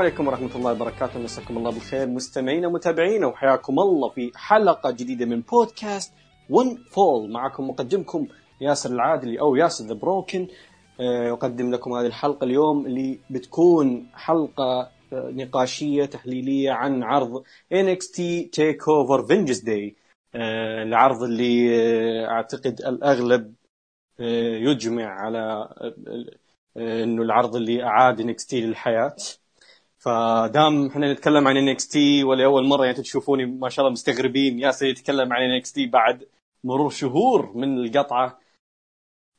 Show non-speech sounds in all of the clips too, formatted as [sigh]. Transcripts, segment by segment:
عليكم ورحمة الله وبركاته. مساكم الله بالخير. مستمعينا ومتابعينا وحياكم الله في حلقة جديدة من بودكاست ون فول معكم مقدمكم ياسر العادلي أو ياسر ذا بروكن أقدم لكم هذه الحلقة اليوم اللي بتكون حلقة آه، نقاشية تحليلية عن عرض NXT Takeover Vengeance Day. آه، العرض اللي آه، أعتقد الأغلب آه، يجمع على آه، آه، إنه العرض اللي أعاد NXT للحياة. فدام إحنا نتكلم عن NXT ولاول مرة يعني تشوفوني ما شاء الله مستغربين. ياسر يتكلم عن NXT بعد مرور شهور من القطعة.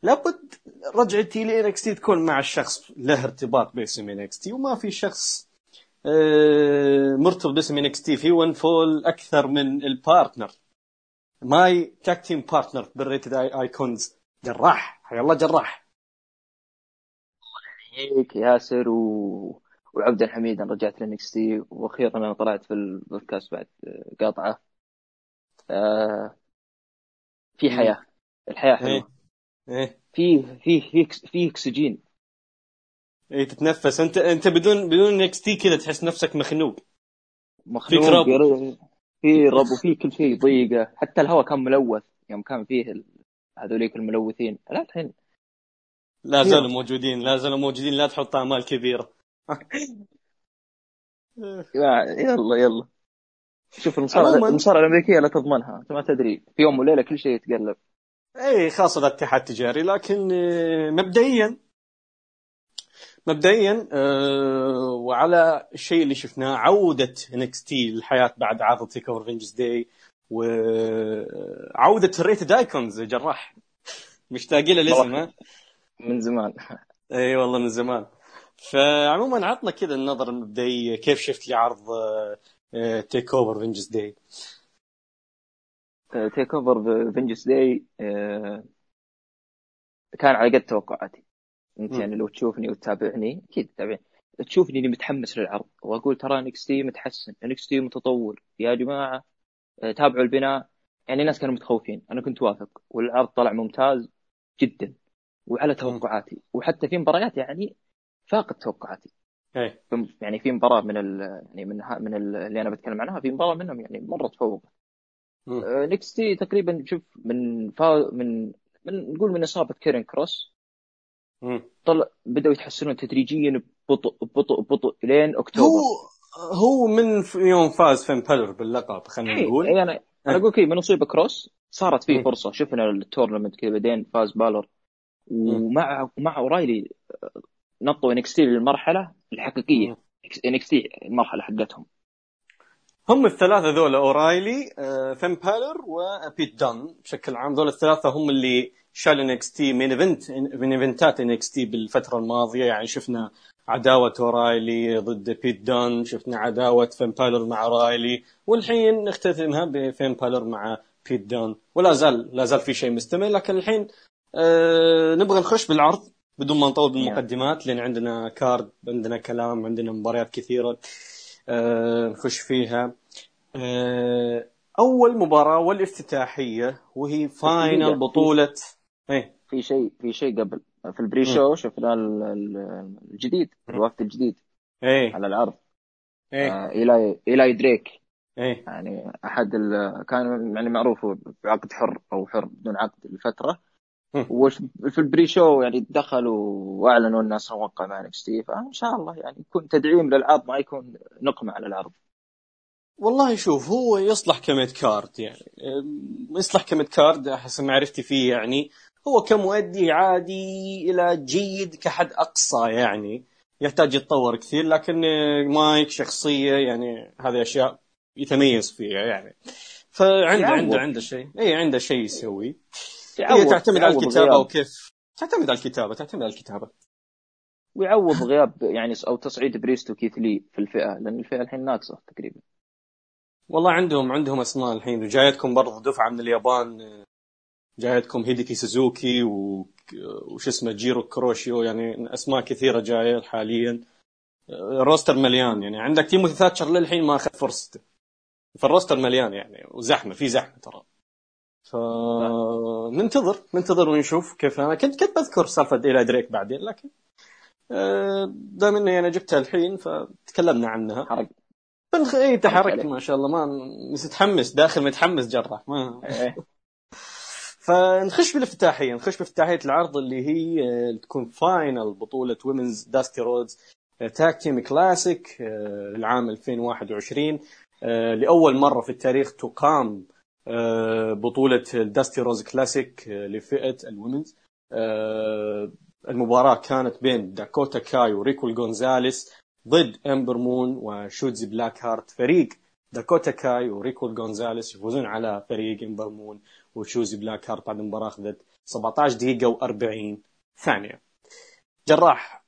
لابد رجعتي ل NXT تكون مع الشخص له ارتباط باسم NXT وما في شخص آه، مرتبط باسم NXT في One Fall أكثر من ال partner my tag team partner بال Rated Icons. جراح حيا الله جراح. يحييك ياسر و... وعبدا حميدا رجعت ل NXT وأخيرا أنا طلعت في البودكاست بعد قاطعة. آه في حياة. الحياة إيه. حلوة. إيه. في في في في إكسجين. إيه تتنفس. أنت أنت بدون بدون NXT كذا تحس نفسك مخنوق. مخنوق رب. ير- في رب وفي كل شيء ضيقة. حتى الهواء كان ملوث يوم كان فيه ال- هذوليك الملوثين. لا الحين لا زالوا موجودين لا زالوا موجودين لا تحط امال كبيرة. [laughs] يلا يلا. شوف المصارعه. المصارعة الأمريكية لا تضمنها أنت ما تدري. في يوم وليلة كل شيء يتقلب. إي خاصة ذا اتحاد تجاري لكن آه، مبدئيا مبدئيا آه، وعلى الشيء اللي شفناه عودة NXT للحياة بعد عرض TakeOver Vengeance Day وعوده ال Rated Icons جراح. مشتاقين للاسم ها؟ من زمان. إي والله من زمان. فعموما عطنا كذا النظرة المبدئية كيف شفت لي عرض آه، TakeOver Vengeance Day TakeOver Vengeance Day كان على قد توقعاتي. انت. يعني لو تشوفني وتتابعني أكيد تتابعني. تشوفني اني متحمس للعرض وأقول ترى NXT متحسن NXT متطور. يا جماعة آه، تابعوا البناء. يعني الناس كانوا متخوفين. أنا كنت واثق. والعرض طلع ممتاز جدا. وعلى توقعاتي. وحتى في مباريات يعني فاقت توقعاتي. اي في- يعني في مباراة من ال يعني من ها- من ال- اللي أنا بتكلم عنها في مباراة منهم يعني مرة تفوق. مم. NXT تقريبا شوف من فا من من نقول من إصابة Karrion Kross مم. طلع بدأوا يتحسنون تدريجيا ببطء ببطء ببطء لين أكتوبر. هو هو من يوم فاز فين بالر باللقب خلينا إيه، نقول. إيه، أنا أنا أقول كذا من اصيب كروس صارت فيه. فرصة. شفنا ال tournament كذا بعدين فاز بالر ومع مع أورايلي نطوا NXT للمرحلة الحقيقية. مم. NXT المرحلة حقتهم. هم الثلاثة ذولا أورايلي آه، فين بالر وبيت دان. بشكل عام ذولا الثلاثة هم اللي شالوا NXT من event من event ات NXT بالفترة الماضية. يعني شفنا عداوة أورايلي ضد بيت دان شفنا عداوة فين بالر مع أورايلي والحين نختتمها بفين بالر مع بيت دان. ولا زال لا زال في شيء مستمر لكن الحين آه نبغى نخش بالعرض. بدون ما نطول بالمقدمات لأن عندنا card عندنا كلام عندنا مباريات كثيرة آه نخش فيها. آه أول مباراة والافتتاحية وهي final دقيقة. بطولة إيه. في شيء في شيء قبل في ال pre-show شفنا ال- ال- الجديد. الوفد الجديد إيه. على العرض إيه. آه، إيلاي إيلاي دريك. إيه. يعني أحد ال... كان يعني معروف بعقد حر أو حر بدون عقد لفترة. مم. وش في ال pre-show يعني دخلوا وأعلنوا الناس موقع مع NXT فان شاء الله يعني يكون تدعيم للعرض ما يكون نقمة على العرض والله شوف هو يصلح ك mid card يعني. يصلح ك mid card حسب معرفتي فيه يعني. هو كمؤدي عادي إلى جيد كحد أقصى يعني. يحتاج يتطور كثير لكن آه، مايك شخصية يعني هذه أشياء يتميز فيها يعني. فعنده. عنده عنده شيء. اي عنده شيء يسويه هي تعتمد على الكتابة وكيف؟ تعتمد على الكتابة تعتمد على الكتابة. ويعوض غياب يعني أو تصعيد بريست وكيث لي في الفئة لأن الفئة الحين ناقصة تقريبا. والله عندهم عندهم اسماء الحين وجايتكم برضه دفعة من اليابان جايتكم هيديكي سوزوكي و... وش اسمه جيرو كروشيو يعني أسماء كثيرة جاية حاليا. ال roster مليان يعني عندك تيموثي ثاتشر للحين ما أخذ فرصته. فال roster مليان يعني وزحمة في زحمة ترى. فننتظر ننتظر ونشوف كيف. أنا كنت كنت بذكر سالفة إيلاي دريك بعدين لكن آه، دام إني أنا جبتها الحين فتكلمنا عنها. حرق. بنخ... إي تحركت عليك. ما شاء الله. ما متحمس داخل متحمس جراح ما إيه. [laughs] فنخش بالافتتاحية. نخش بافتتاحية العرض اللي هي آه، تكون final بطولة Women's Dusty Rhodes Tag Team Classic العام 2021 آه، لأول مرة في التاريخ تقام آه، بطولة ال Dusty Rhodes Classic آه، لفئة ال women's آه، المباراة كانت بين داكوتا كاي وريكو جونزاليس ضد أمبر مون وشوتزي بلاك هارت فريق داكوتا كاي وريكو جونزاليس يفوزون على فريق أمبر مون وشوتزي بلاك هارت بعد المباراة أخذت 17 دقيقة و40 ثانية. جراح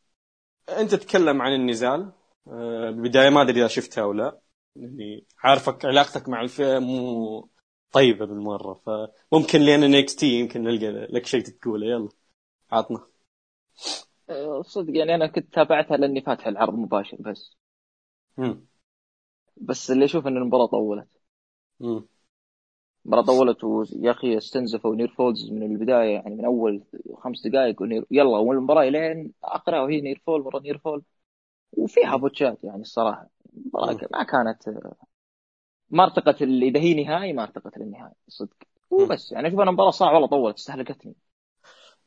أنت تتكلم عن النزال. بالبدايه ما أدري إذا شفتها أو لا. يعني عارفك علاقتك مع الفئة مو طيبة بالمرة فممكن لأن NXT يمكن نلقى لك شيء تقوله. يلا عطنا. آه، صدق يعني أنا كنت تابعتها لأني فاتح العرض مباشر بس. مم. بس اللي أشوف إن المباراة طولت. مم. المباراة طولت ويا أخي استنزفوا near falls من البداية يعني من أول خمس دقائق و near يلا والمباراة لين أقرأ وهي near fall مره near fall. وفيها botch ات يعني الصراحة. المباراة. ما كانت ما ارتقت اذا هي نهائي ما ارتقت للنهائي صدق وبس يعني أشوف أنا المباراه صراحة والله طولت استهلكتني.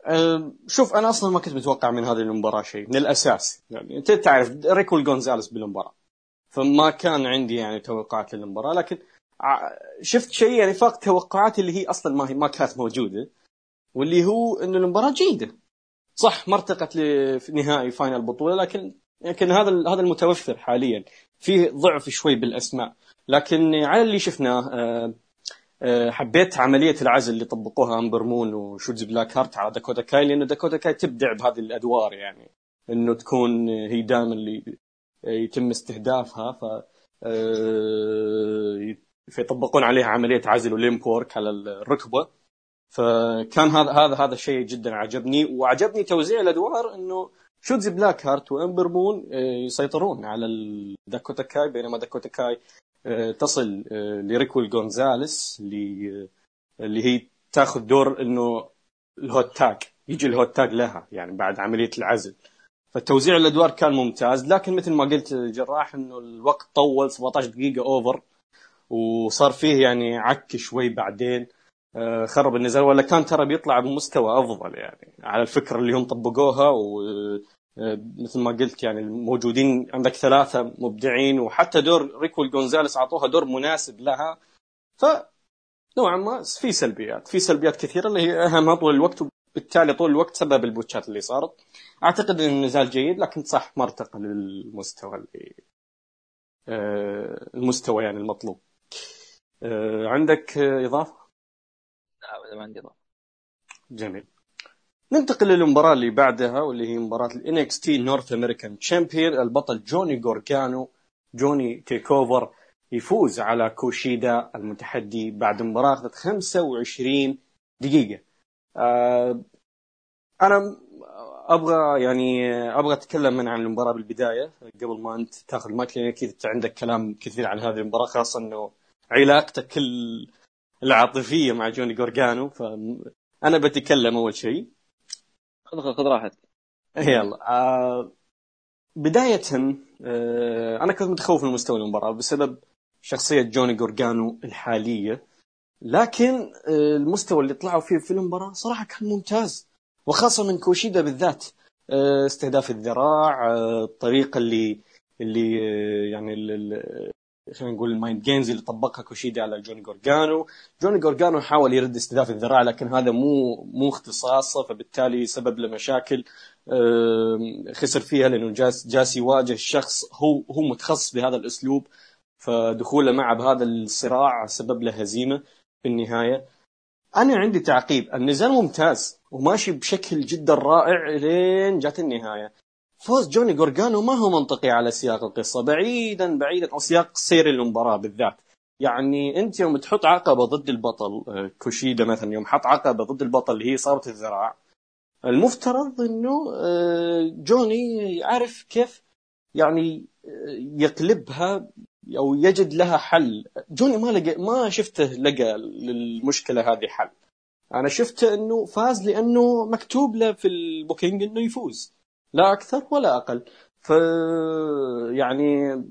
أه، شوف أنا أصلا ما كنت متوقع من هذه المباراة شيء من الأساس. يعني أنت تعرف ريكول جونزاليس بالمباراة. فما كان عندي يعني توقعات للمباراة لكن شفت شيء يعني فاق توقعاتي اللي هي أصلا ما هي ما كانت موجودة واللي هو انه المباراة جيدة. صح ما ارتقت لنهائي final بطولة لكن لكن هذا هذا المتوفر حاليا. فيه ضعف شوي بالأسماء. لكن على اللي شفناه أه، أه، حبيت عملية العزل اللي طبقوها أمبر مون وشوتزي بلاك هارت على داكوتا كاي لأنه داكوتا كاي تبدع بهذه الأدوار يعني إنه تكون هي دائما اللي يتم استهدافها ف أه، فيطبقون عليها عملية عزل و limb work على الركبة. فكان هذا هذا هذا الشيء جدا عجبني وعجبني توزيع الأدوار إنه شوتزي بلاك هارت وأمبر مون آه، يسيطرون على داكوتا كاي بينما داكوتا كاي آه، تصل آه، لريكول جونزاليس اللي آه، اللي هي تاخذ دور إنه ال hot tag يجي ال hot tag لها يعني بعد عملية العزل. فتوزيع الأدوار كان ممتاز لكن مثل ما قلت جراح إنه الوقت طول 17 دقيقة over وصار فيه يعني عك شوي بعدين آه، خرب النزال ولا كان ترى بيطلع بمستوى أفضل يعني على الفكرة اللي هم طبقوها ومثل ما قلت يعني الموجودين عندك ثلاثة مبدعين وحتى دور ريكول جونزاليس أعطوها دور مناسب لها. ف نوعا ما في سلبيات في سلبيات كثيرة اللي هي أهمها طول الوقت وبالتالي طول الوقت سبب البوتشات اللي صارت. أعتقد إن النزال جيد لكن صح ما ارتقى للمستوى اللي آه، المستوى يعني المطلوب. آه، عندك آه، إضافة؟ لا ما عندي ضغط جميل. ننتقل للمباراة اللي بعدها واللي هي مباراة ال NXT North American Champion البطل جوني جورجانو جوني TakeOver يفوز على كوشيدا المتحدي بعد مباراة أخذت 25 دقيقة. آه أنا أبغى يعني أبغى أتكلم من عن المباراة بالبداية. قبل ما أنت تاخذ المايك لأن أكيد أنت عندك كلام كثير عن هذه المباراة خاصة إنه علاقتك ال- العاطفية مع جوني جورجانو فانا بتكلم أول شيء خذ خذ راحتك. يلا. آه بداية آه أنا كنت متخوف من مستوى المباراة بسبب شخصية جوني جورجانو الحالية. لكن آه المستوى اللي طلعوا فيه في المباراة صراحة كان ممتاز. وخاصة من كوشيدا بالذات. آه استهداف الذراع آه الطريقة اللي اللي آه يعني خلينا نقول ال mind games اللي طبقها كوشيدا على جوني جارجانو. جوني جارجانو حاول يرد استهداف الذراع لكن هذا مو مو اختصاصه فبالتالي سبب له مشاكل. خسر فيها لأنه جالس جالس يواجه شخص هو هو متخصص بهذا الأسلوب فدخوله معه بهذا الصراع سبب له هزيمة في النهاية. أنا عندي تعقيب النزال ممتاز وماشي بشكل جدا رائع لين جات النهاية. فوز جوني جارجانو ما هو منطقي على سياق القصة بعيدا بعيدا عن سياق سير المباراة بالذات. يعني أنت يوم تحط عقبة ضد البطل آه، كوشيدا مثلا يوم حط عقبة ضد البطل اللي هي إصابة الذراع المفترض إنه آه، جوني يعرف كيف يعني آه، يقلبها أو يجد لها حل. جوني ما لقى ما شفته لقى للمشكلة هذه حل. أنا شفته إنه فاز لأنه مكتوب له في ال booking إنه يفوز. لا أكثر ولا أقل. ف يعني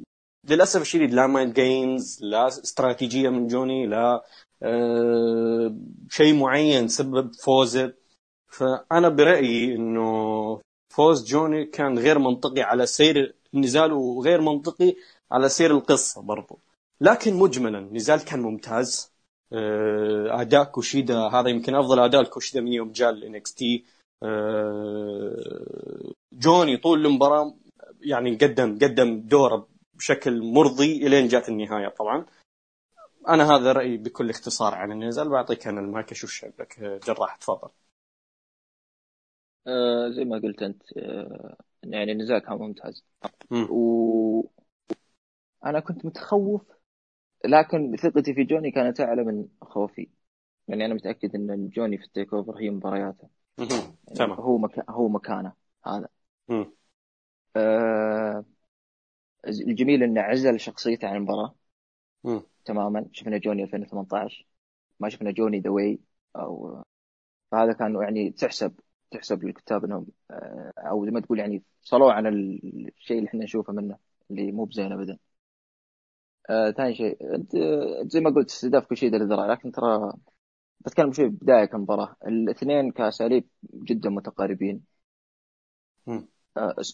للأسف الشديد لا mind games لا استراتيجية من جوني لا أه شيء معين سبب فوزه فأنا برأيي إنه فوز جوني كان غير منطقي على سير النزال وغير منطقي على سير القصة برضو. لكن مجملا النزال كان ممتاز. آه، أداء كوشيدا هذا يمكن أفضل أداء لكوشيدا من يوم جاء ال NXT. آه، جوني طول المباراة يعني قدم قدم دوره بشكل مرضي إلين جات النهاية طبعا. أنا هذا رأيي بكل اختصار عن النزال. بعطيك أنا المايك أشوف شعبك. جراح تفضل. آه زي ما قلت أنت آه يعني النزال كان ممتاز. و أنا كنت متخوف لكن ثقتي في جوني كانت أعلى من خوفي. يعني أنا متأكد إن جوني في ال TakeOver هي مبارياته. يعني تمام. هو مكا... هو مكانه هذا. آه... الجميل انه عزل شخصيته عن المباراة. تماما. شفنا جوني 2018 ما شفنا جوني The Way. أو فهذا كان يعني تحسب تحسب للكتاب إنهم آه، أو زي ما تقول يعني فصلوا عن الشيء اللي إحنا نشوفه منه اللي مو بزين ابدا. آه ثاني شيء أنت زي ما قلت استهداف كوشيدا للذراع لكن ترى بتكلم شوي بداية المباراه الاثنين كأساليب جدا متقاربين.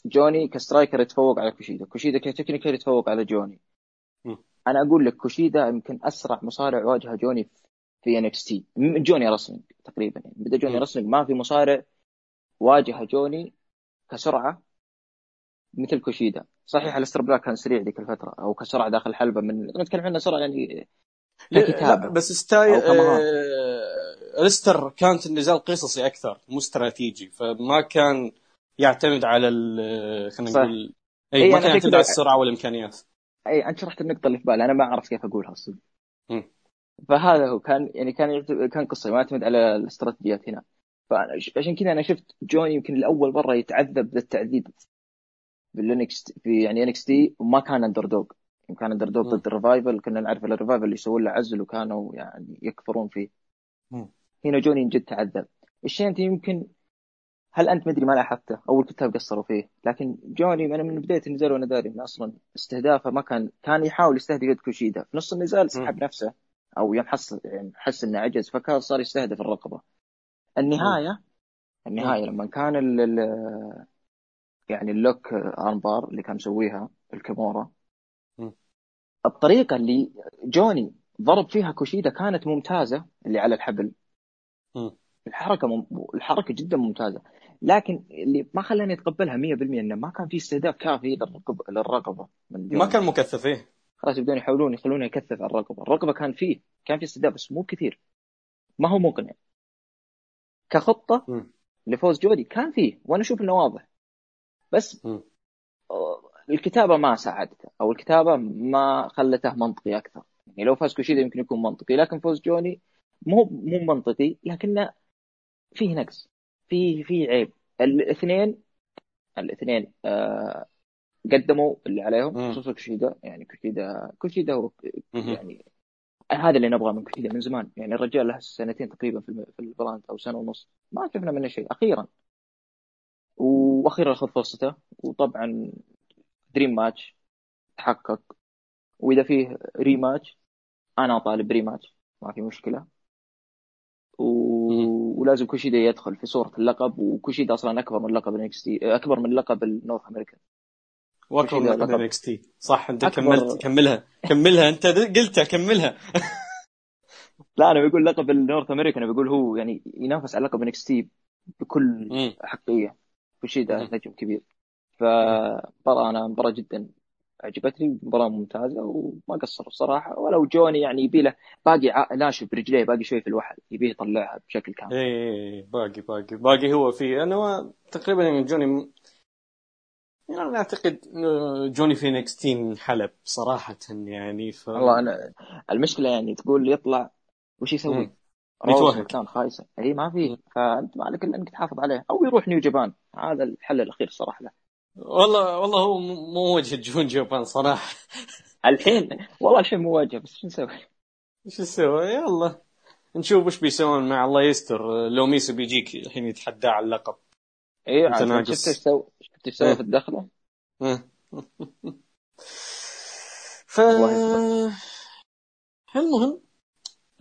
جوني ك striker يتفوق على كوشيدا، كوشيدا ك technical يتفوق على جوني. م. أنا أقول لك كوشيدا يمكن أسرع مصارع واجه جوني في NXT جوني wrestling تقريبا يعني. بدأ جوني wrestling. ما في مصارع واجه جوني كسرعة مثل كوشيدا. صحيح أليستر بلاك كان سريع ذيك الفترة أو كسرعة داخل الحلبه من نتكلم عنه سرعة يعني ككتابه بس style آه... أليستر كانت النزال قصصي أكثر مو استراتيجي. فما كان يعتمد على خلينا نقول اي ما كان يعتمد على السرعة والإمكانيات. اي أنت شرحت النقطة اللي في بالي أنا ما أعرف كيف أقولها الصدق فهذا هو كان يعني كان كان قصة ما يعتمد على الاستراتيجيات هنا. فعشان كذا أنا شفت جوني يمكن لاول مرة يتعذب ذا التعذيب بال NXT يعني NXT وما كان underdog كان underdog ضد ال Revival كنا نعرف ال Revival اللي يسوون له عزل وكانوا يعني يكفرون فيه. م. هنا جوني جد تعذب. الشيء أنت يمكن هل أنت مدري ما لاحظته؟ أو الكتاب قصروا فيه. لكن جوني أنا من بداية النزال وأنا داري انه أصلا استهدافه ما كان كان يحاول يستهدف يد كوشيدا في نص النزال سحب نفسه أو يوم حس يعني حس إنه عجز فكان صار يستهدف الرقبة. النهاية النهاية لما كان ال يعني ال lock armbar اللي كان مسويها ال kimura. الطريقة اللي جوني ضرب فيها كوشيدا كانت ممتازة اللي على الحبل. الحركة مم... الحركة جدا ممتازة. لكن اللي ما خلاني أتقبلها 100% إنه ما كان في استهداف كافي للرقبه للرقبه من. ما كان مكثف إيه خلاص يبدون يحاولون يخلونه يكثف الرقبه الرقبه كان فيه كان في استهداف بس مو كثير. ما هو مقنع. كخطة م. لفوز جودي كان فيه وأنا أشوف إنه واضح. بس م. الكتابة ما ساعدته أو الكتابة ما خلته منطقي أكثر. يعني لو فاز كوشيدا يمكن يكون منطقي لكن فوز جوني مو مو منطقي. لكنه فيه نقص فيه فيه عيب. الاثنين الاثنين آه قدموا اللي عليهم خصوصا كوشيدا يعني كوشيدا كوشيدا هو يعني هذا اللي نبغاه من كوشيدا من زمان. يعني الرجال له سنتين تقريبا في ال brand أو سنة ونص. ما شفنا منه شيء أخيرا. وأخيرا أخذ فرصته. وطبعا dream match تحقق. وإذا فيه rematch أنا طالب rematch ما في مشكلة. و... ولازم كوشيدا يدخل في صورة اللقب وكوشيدا أصلا أكبر من لقب NXT أكبر من لقب النورث أمريكان. واكبر من لقب NXT صح أنت كملت كملها كملها. أنت قلتها كملها [laughs] لا أنا بقول لقب ال North American بقول هو يعني ينافس على لقب NXT بكل حقيه كوشيدا نجم كبير. فمباراة أنا مباراة جدا. عجبتني مباراة ممتازة وما قصر الصراحة ولو جوني يعني يبي له باقي ناشف برجليه باقي شوي في الوحل يبيه يطلعها بشكل كامل. اي إيه، باقي باقي باقي هو في. أنا تقريبا يعني جوني يعني أعتقد جوني فينيكس تيم حلب صراحة يعني ف والله أنا المشكلة يعني تقول يطلع وش يسوي؟ يتوهق. كان خايسة. اي ما في. فأنت ما عليك إلا إنك تحافظ عليه. أو يروح نيو جابان. هذا الحل الأخير الصراحة له. والله والله هو مو وجه جون جابان صراحة. الحين؟ والله الحين مو وجه بس شو نسوي؟ شو نسوي؟ يلا. نشوف وش بيسوون مع الله يستر. لو ميسو بيجيك الحين يتحدى على اللقب. اي شفت إيش سوى شفت إيش سوى في الدخلة؟ [laughs] ف المهم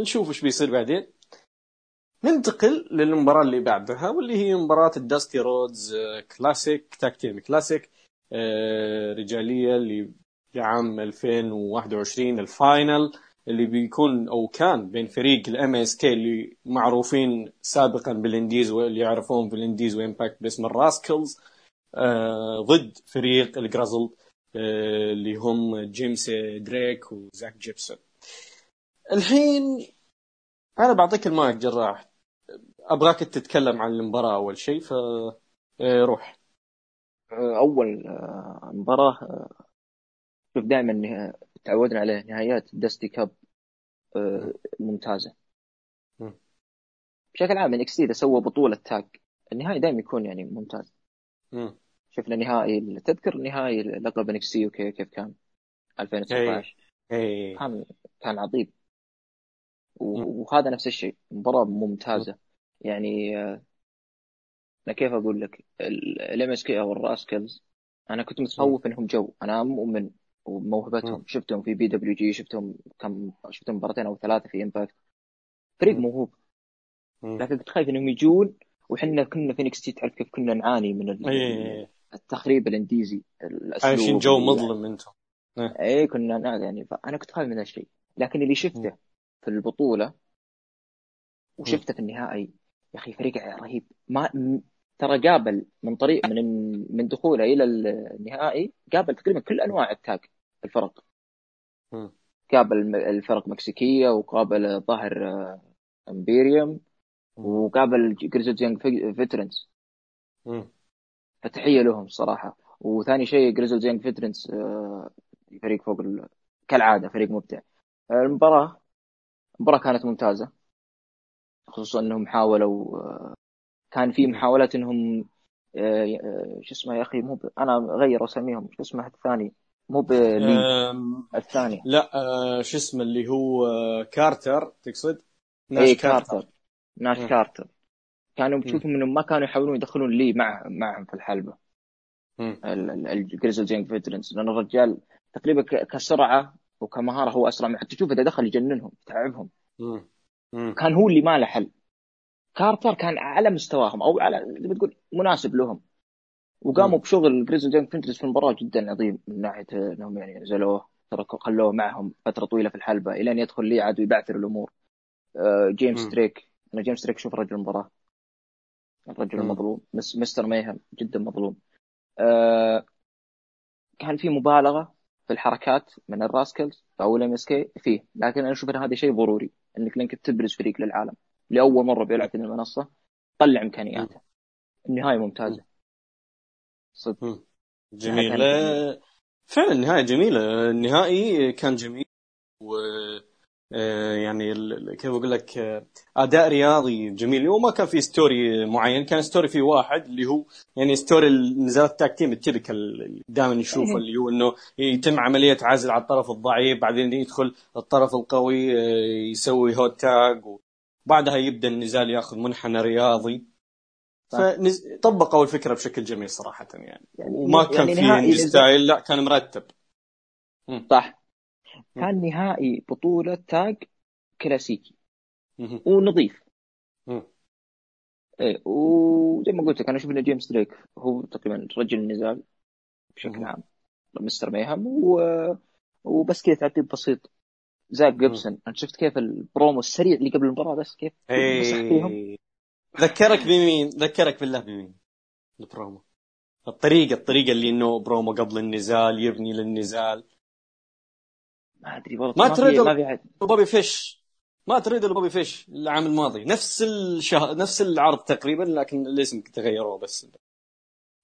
نشوف إيش بيصير بعدين. ننتقل للمباراة اللي بعدها واللي هي مباراة ال Dusty Rhodes Classic tag team classic رجالية اللي لعام 2021 ال final اللي بيكون أو كان بين فريق ال MSK اللي معروفين سابقا بال indies واللي يعرفون بال indies و Impact باسم ال Rascalz آه ضد فريق ال Grizzled آه اللي هم جيمس دريك وزاك جيبسون الحين أنا بعطيك المايك جراح. أبغاك تتكلم عن المباراة أول شيء فروح آه، أول آه، مباراة آه، شوف دائما تعودنا عليه نهايات Dusty Cup ممتازة. بشكل عام NXT إذا سوى بطولة tag النهائي دائما يكون يعني ممتاز. شفنا نهائي تذكر نهائي لقب NXT okay كيف كان؟ 2019 اي كان كان عظيم. وهذا نفس الشيء مباراة ممتازة. يعني أنا كيف أقول لك؟ ال MSK أو ال Rascalz أنا كنت متخوف إنهم جو. أنا مؤمن وموهبتهم شفتهم في PWG شفتهم كم شفتهم مباراتين أو ثلاثة في Impact فريق موهوب. لكن كنت خايف إنهم يجون وحنا كنا في NXT تعرف كيف كنا نعاني من التخريب الإنديزي عايشين جو مظلم أنتم. اي كنا يعني. فأنا كنت خايف من هالشيء لكن اللي شفته في البطولة وشفته في النهائي يا أخي فريق رهيب. ما ترى قابل من طريق من من دخوله إلى النهائي قابل تقريبا كل أنواع ال tag الفرق. قابل الفرق مكسيكية وقابل ظاهر Imperium وقابل Grizzled Young Veterans. فتحية لهم الصراحه وثاني شيء Grizzled Young Veterans فريق فوق ال... كالعادة فريق مبدع. المباراة المباراة كانت ممتازة. خصوصا أنهم حاولوا كان في محاولات إنهم آه، شو اسمه يا أخي مو ب... أنا غير اساميهم شو اسمه الثاني؟ مو لي الثاني. لا آه، شو اسمه اللي هو آه، كارتر تقصد؟ ناش اي كارتر, كارتر. ناش م. كارتر. كانوا بتشوفهم إنهم ما كانوا يحاولون يدخلون لي مع معهم في الحلبة. ال Grizzled Young Veterans لأن الرجال تقريبا كسرعة وكمهارة هو أسرع حتى تشوف إذا دخل يجننهم يتعبهم. كان هو اللي ما له حل. كارتر كان على مستواهم أو على زي ما تقول مناسب لهم. وقاموا م. بشغل Grizzled Young في المباراه جدا عظيم من ناحية إنهم يعني نزلوه تركوا خلوه معهم فترة طويلة في الحلبة إلى أن يدخل لي عاد ويبعثر الأمور. آه جيمس م. دريك أنا جيمس دريك شوف رجل المباراة. الرجل م. المظلوم. Mr. Mayhem جدا مظلوم. آه كان في مبالغة. في الحركات من ال Rascalz أو ال MSK فيه. لكن أنا أشوف إن هذا شيء ضروري إنك لانك تبرز فريق للعالم. لأول مرة بيلعب في المنصة طلع إمكانياته. النهاية ممتازة. صدق. جميل فعلا النهايه جميلة. النهائي كان جميل و يعني كيف أقول لك آه، أداء رياضي جميل. وما كان في story معين كان story في واحد اللي هو يعني story نزالات ال tag team ال typical دائما نشوفه اللي هو إنه يتم عملية عزل على الطرف الضعيف بعدين يدخل الطرف القوي آه، يسوي hot tag وبعدها يبدأ النزال يأخذ منحنى رياضي. فطبقوا الفكرة بشكل جميل صراحة يعني, يعني وما كان يعني في style لا كان مرتب. صح. كان نهائي بطولة tag كلاسيكي. ونظيف. إيه وزي ما قلت لك أنا أشوف إن جيمس دريك هو تقريبا رجل النزال بشكل عام. Mr. Mayhem و... وبس كذا تعقيب بسيط. زاك جيبسون أنت شفت كيف البرومو السريع اللي قبل المباراة بس كيف إيه. ذكرك بمين؟ ذكرك بالله بمين؟ البرومو. الطريقة الطريقة اللي إنه برومو قبل النزال يبني للنزال. ما أدري والله مات ريدل بوبي فيش. مات ريدل بوبي فيش العام الماضي. نفس الشهر نفس العرض تقريبا لكن الاسم تغيروه بس.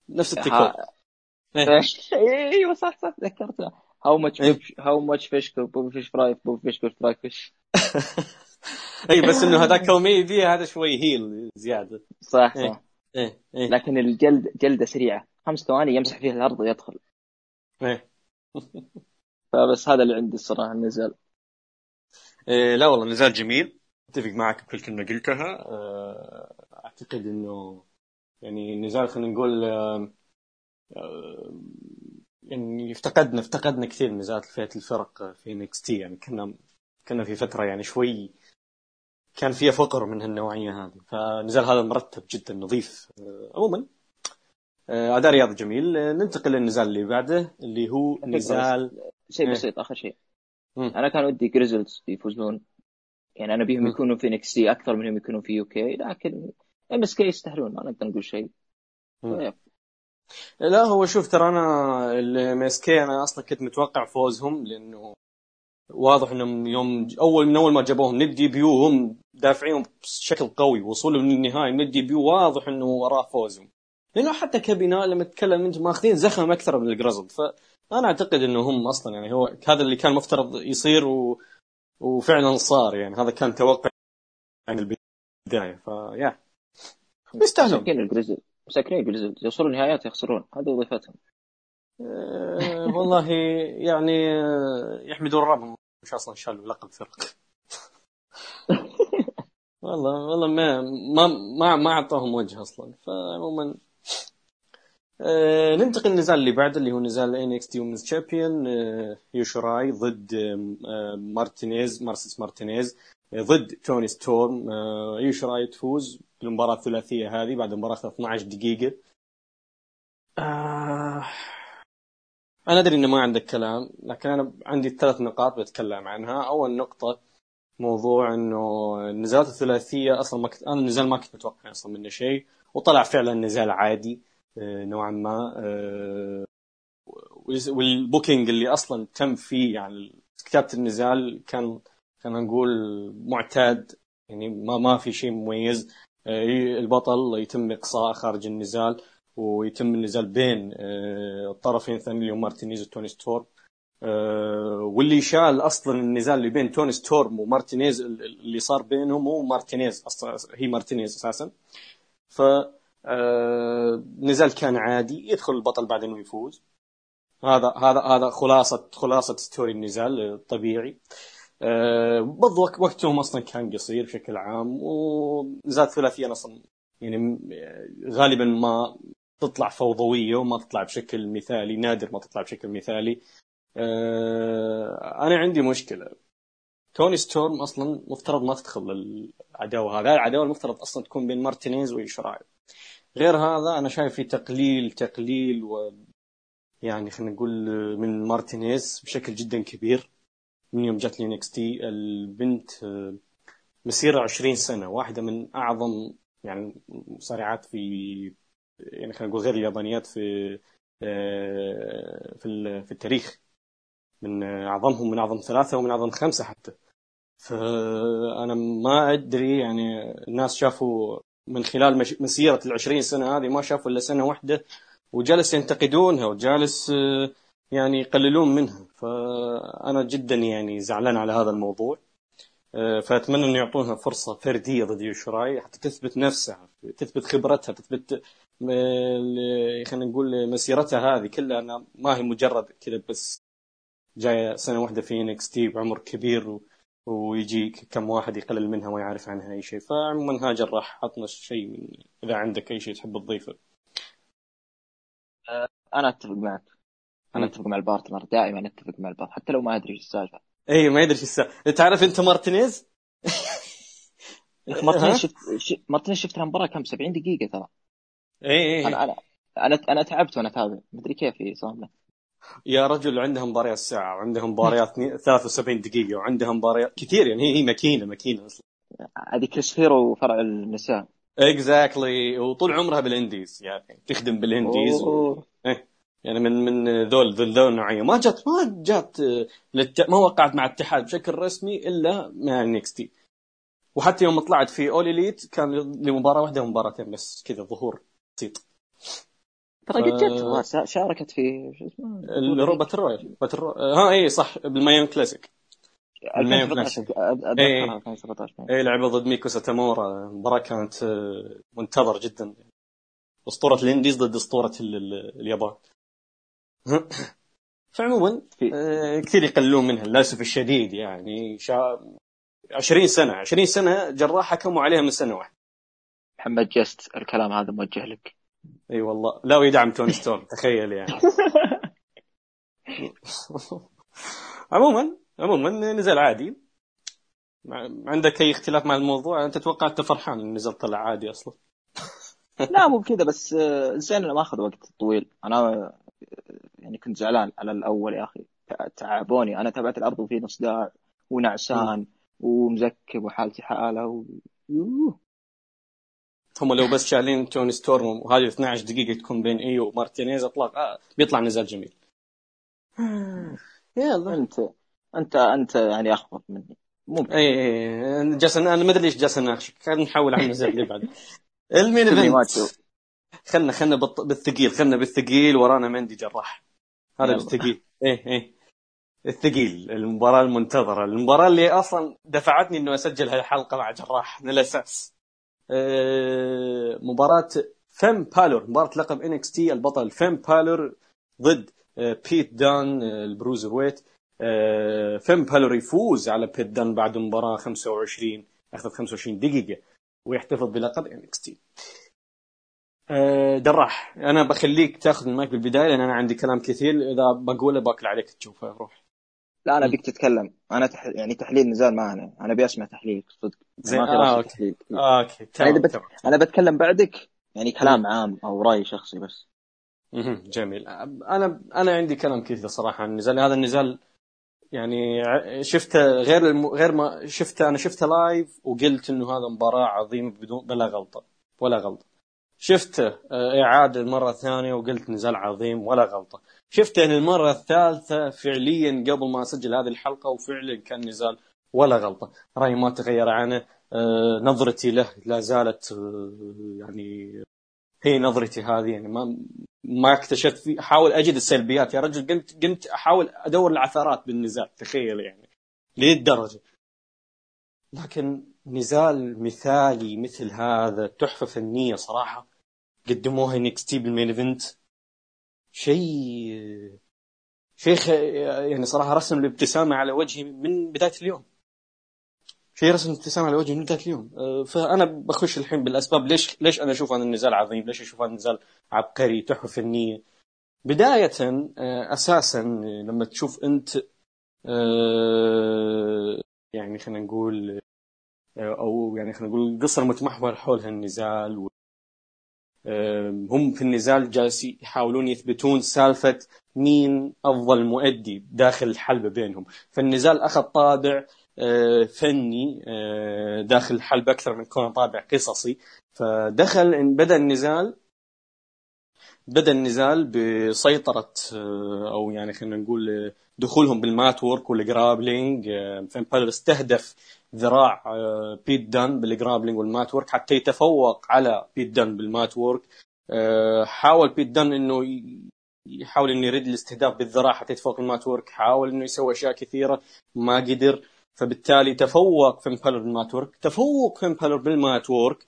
نفس التكرار. [laughs] أيوه صح صح ذكرتها how much how much fish Bobby Fish fry Bobby Fish fry fish اي بس إنه هذا كوميدي هذا شوي heel زيادة. صح صح. إيه. إيه. إيه. لكن الجلد جلدة سريعة. خمس ثواني يمسح فيها الأرض ويدخل. إيه. [laughs] فبس هذا اللي عندي الصراحة النزال. إيه لا والله نزال جميل. أتفق معك بكل كلمة قلتها. آه، أعتقد إنه يعني النزال خلينا نقول يعني افتقدنا افتقدنا كثير نزالات فئة الفرق في نكس تي. يعني كنا كنا في فترة يعني شوي كان فيها فقر من هالنوعية هذه. فنزال هذا مرتب جدا نظيف عموما. أداء رياضي جميل. ننتقل للنزال اللي بعده اللي هو نزال شيء بسيط آخر شيء. أنا كان ودي Grizzleds يفوزون. يعني أنا بيهم يكونوا في NXT أكثر منهم يكونوا في UK لكن MSK يستاهلون ما نقدر نقول شيء. لا هو شوف ترى أنا ال MSK أنا أصلا كنت متوقع فوزهم لأنه واضح إنهم يوم أول من أول ما جابوهم ند دي بيو هم دافعين بشكل قوي وصولهم للنهائي ند دي بيو واضح إنه وراه فوزهم. لأنه حتى كبناء لما تتكلم أنت ماخذين زخم أكثر من الجرازلد فانا أعتقد إنه هم أصلا يعني هو هذا اللي كان مفترض يصير و... وفعلا صار يعني هذا كان توقع عن البداية فيا يستاهلون. مساكين الجريزل مساكين الجريزل يوصلون نهايات يخسرون. هذه وظيفتهم. أه والله يعني آه، يحمدون ربهم. مش أصلا شالوا لقب فرق [laughs] والله والله ما ما ما, ما أعطاهم وجه أصلا. فعموما آه ننتقل للنزال اللي بعده اللي هو نزال NXT Women's Champion آيو شيراي ضد آه مارتينيز مرسيدس مارتينيز آه ضد توني ستورم. آيو شيراي تفوز بالمباراة الثلاثية هذه بعد مباراة 12 دقيقة. أنا أدري إنه ما عندك كلام لكن أنا عندي ثلاث نقاط بتكلم عنها. أول نقطة موضوع إنه النزالات الثلاثية أصلا ما كنت أنا النزال ما كنت متوقع أصلا منه شيء وطلع فعلا نزال عادي. نوعا ما آه، والبوكينج اللي أصلا تم فيه يعني كتابة النزال كان خلينا نقول معتاد يعني ما ما في شيء مميز. آه، البطل يتم إقصاء خارج النزال ويتم النزال بين الطرفين هم مارتينيز وتوني ستورم واللي شال أصلا النزال اللي بين توني ستورم ومارتينيز اللي صار بينهم هو مارتينيز أصلا هي مارتينيز أساسا. ف آه نزال كان عادي يدخل البطل بعد انه يفوز هذا هذا هذا خلاصة خلاصة story النزال الطبيعي آه بالضبط وقتهم أصلا كان قصير بشكل عام ونزال ثلاثيا أصلا يعني غالبا ما تطلع فوضوية وما تطلع بشكل مثالي نادر ما تطلع بشكل مثالي. آه أنا عندي مشكلة. توني ستورم أصلا مفترض ما تدخل العداوة هذه العداوة المفترض أصلا تكون بين مارتينيز ويو شيراي غير هذا أنا شايف في تقليل تقليل و يعني خلينا نقول من مارتينيز بشكل جدا كبير. من يوم جات ل NXT البنت مسيرة 20 سنة واحدة من أعظم يعني مصارعات في يعني خلينا نقول غير اليابانيات في في في التاريخ. من أعظمهم من أعظم ثلاثة ومن أعظم خمسة حتى. فأنا ما أدري يعني الناس شافوا من خلال مسيره ال 20 سنة هذه ما شافوا إلا سنة واحدة وجالس ينتقدونها وجالس آه، يعني يقللون منها. فأنا جدا يعني زعلان على هذا الموضوع. آه، فأتمنى انه يعطونها فرصة فردية ضد يو شيراي حتى تثبت نفسها تثبت خبرتها تثبت خلينا نقول مسيرتها هذه كلها ما هي مجرد كذا بس جاية سنة واحدة في NXT بعمر كبير ويجي كم واحد يقلل منها وما يعرف عنها أي شيء. فعموما ها جراح عطنا شيء من إذا عندك أي شيء تحب تضيفه. أه، أنا أتفق معك. أنا أتفق مع ال partner. دائما أتفق مع ال partner. حتى لو ما أدري إيش السالفة. اي ما يدري إيش السالفة. تعرف أنت مارتينيز؟ [laughs] مارتينيز شفت مارتينيز شفت المباراه كم؟ 70 دقيقة ترى. اي اي أنا أنا أنا أنا تعبت وأنا أتابع. مدري كيف صار له. يا رجل عندهم مباريات ساعة وعندهم مباريات 73 دقيقة وعندهم مباريات كثير يعني هي ماكينة ماكينة أصلا. هذه كريس هيرو وفرع النساء. exactly exactly. وطول عمرها بال indies يعني تخدم بال indies و... إيه. يعني من من ذول ذول ذول النوعية. ما جت ما جت للت... ما وقعت مع الاتحاد بشكل رسمي إلا مع NXT وحتى يوم طلعت في All Elite كان لمباراة واحدة ومباراتين بس كذا ظهور بسيط. ترى قد جت شاركت في شو اسمه؟ الرو battle royal battle ro... ها اي صح بال Mae Young Classic. ال Mae Young Classic. اي اي لعبت ضد ميكو ساتومورا. المباراه كانت آه، منتظر جدا. أسطورة ال indies ضد أسطورة اليابان. [laughs] فعموما آه، كثير يقللون منها للأسف الشديد يعني. شا... 20 سنة 20 سنة جراح حكموا عليها من سنة واحدة. محمد just الكلام هذا موجه لك. إي والله. لا ويدعم توني ستورم [laughs] تخيل يعني. [laughs] عموما عموما نزال عادي. عندك أي اختلاف مع الموضوع؟ أنت تتوقع أنت فرحان إن نزال طلع عادي أصلا؟ [laughs] لا مو بكذا بس آه، زين إنه ما اخذ وقت طويل. أنا آه، يعني كنت زعلان على الأول يا أخي. تعبوني. أنا تابعت العرض وفي صداع ونعسان ومزكم وحالتي حالة و... هم لو بس شايلين توني ستورم وهذه 12 دقيقة تكون بين إيو ومارتينيز أطلاق. آه بيطلع نزال جميل. يلا أنت أنت أنت يعني أخبط مني. ممكن. اي اي جالس أنا ما أدري ليش جالس اناقشك خلينا نحول على النزال اللي بعد [laughs] ال main event. خلنا خلنا بالثقيل خلنا بالثقيل. ورانا مندي جراح. هذا بالثقيل. إيه إيه. الثقيل. المباراة المنتظرة. المباراة اللي أصلا دفعتني أنه أسجل هالحلقة مع جراح. من الأساس. أه مباراة فيم بالور مباراة لقب NXT البطل فيم بالور ضد أه بيت دان أه ال Bruiserweight فيم بالور يفوز على بيت دان بعد مباراة 25 أخذت 25 دقيقة ويحتفظ بلقب NXT. جراح أنا بخليك تاخذ المايك بالبداية لأن أنا عندي كلام كثير إذا بقوله باكل عليك تشوفه روح. لا أنا ابيك تتكلم. أنا تح... يعني تحليل نزال ما أنا. أنا ابي أسمع تحليل صدق. زين. آه okay. تحليل. آه أوكي. تمام يعني بت... أنا بتكلم بعدك يعني كلام عام أو رأي شخصي بس. جميل. أنا أنا عندي كلام كثير صراحة عن النزال. هذا النزال يعني شفته غير الم... غير ما شفته. أنا شفته لايف وقلت إنه هذا مباراة عظيمة بدون بلا غلطة. ولا غلطة. شفته آه، إعادة المره الثانية وقلت نزال عظيم ولا غلطة. شفته المره الثالثة فعليا قبل ما أسجل هذه الحلقة وفعلا كان نزال ولا غلطة. رايي ما تغير عنه. آه، نظرتي له لا زالت آه، يعني هي نظرتي هذه. يعني ما ما اكتشفت في أحاول أجد السلبيات. يا رجل قمت قمت أحاول أدور العثرات بالنزال. تخيل يعني. لهالدرجة. لكن نزال مثالي مثل هذا تحفة فنية صراحة. قدموها NXT بال main event. شيء شيء يعني صراحة رسم الابتسامة على وجهي من بداية اليوم. شيء رسم الابتسامة على وجهي من بداية اليوم. أه، فأنا بخش الحين بالأسباب ليش ليش أنا أشوف هذا النزال عظيم؟ ليش أشوف هذا النزال عبقري تحفة فنية؟ بداية أه، أساسا لما تشوف أنت أه، يعني خلينا نقول أو يعني خلينا نقول القصة المتمحور حول هالنزال هم في النزال جالسين يحاولون يثبتون سالفة مين أفضل مؤدي داخل الحلبة بينهم. فالنزال أخذ طابع آه، فني آه، داخل الحلبة أكثر من كونه طابع قصصي. فدخل بدأ النزال بدأ النزال بسيطرة آه، أو يعني خلينا نقول دخولهم بال mat work وال grappling. فين بالر استهدف ذراع آه، بيت دان بال grappling وال mat work حتى يتفوق على بيت دان بال mat work آه، حاول بيت دان إنه يحاول إنه يرد الاستهداف بالذراع حتى يتفوق ال mat work حاول إنه يسوي أشياء كثيرة ما قدر. فبالتالي تفوق فين بالر بال mat work تفوق فين بالر بال mat work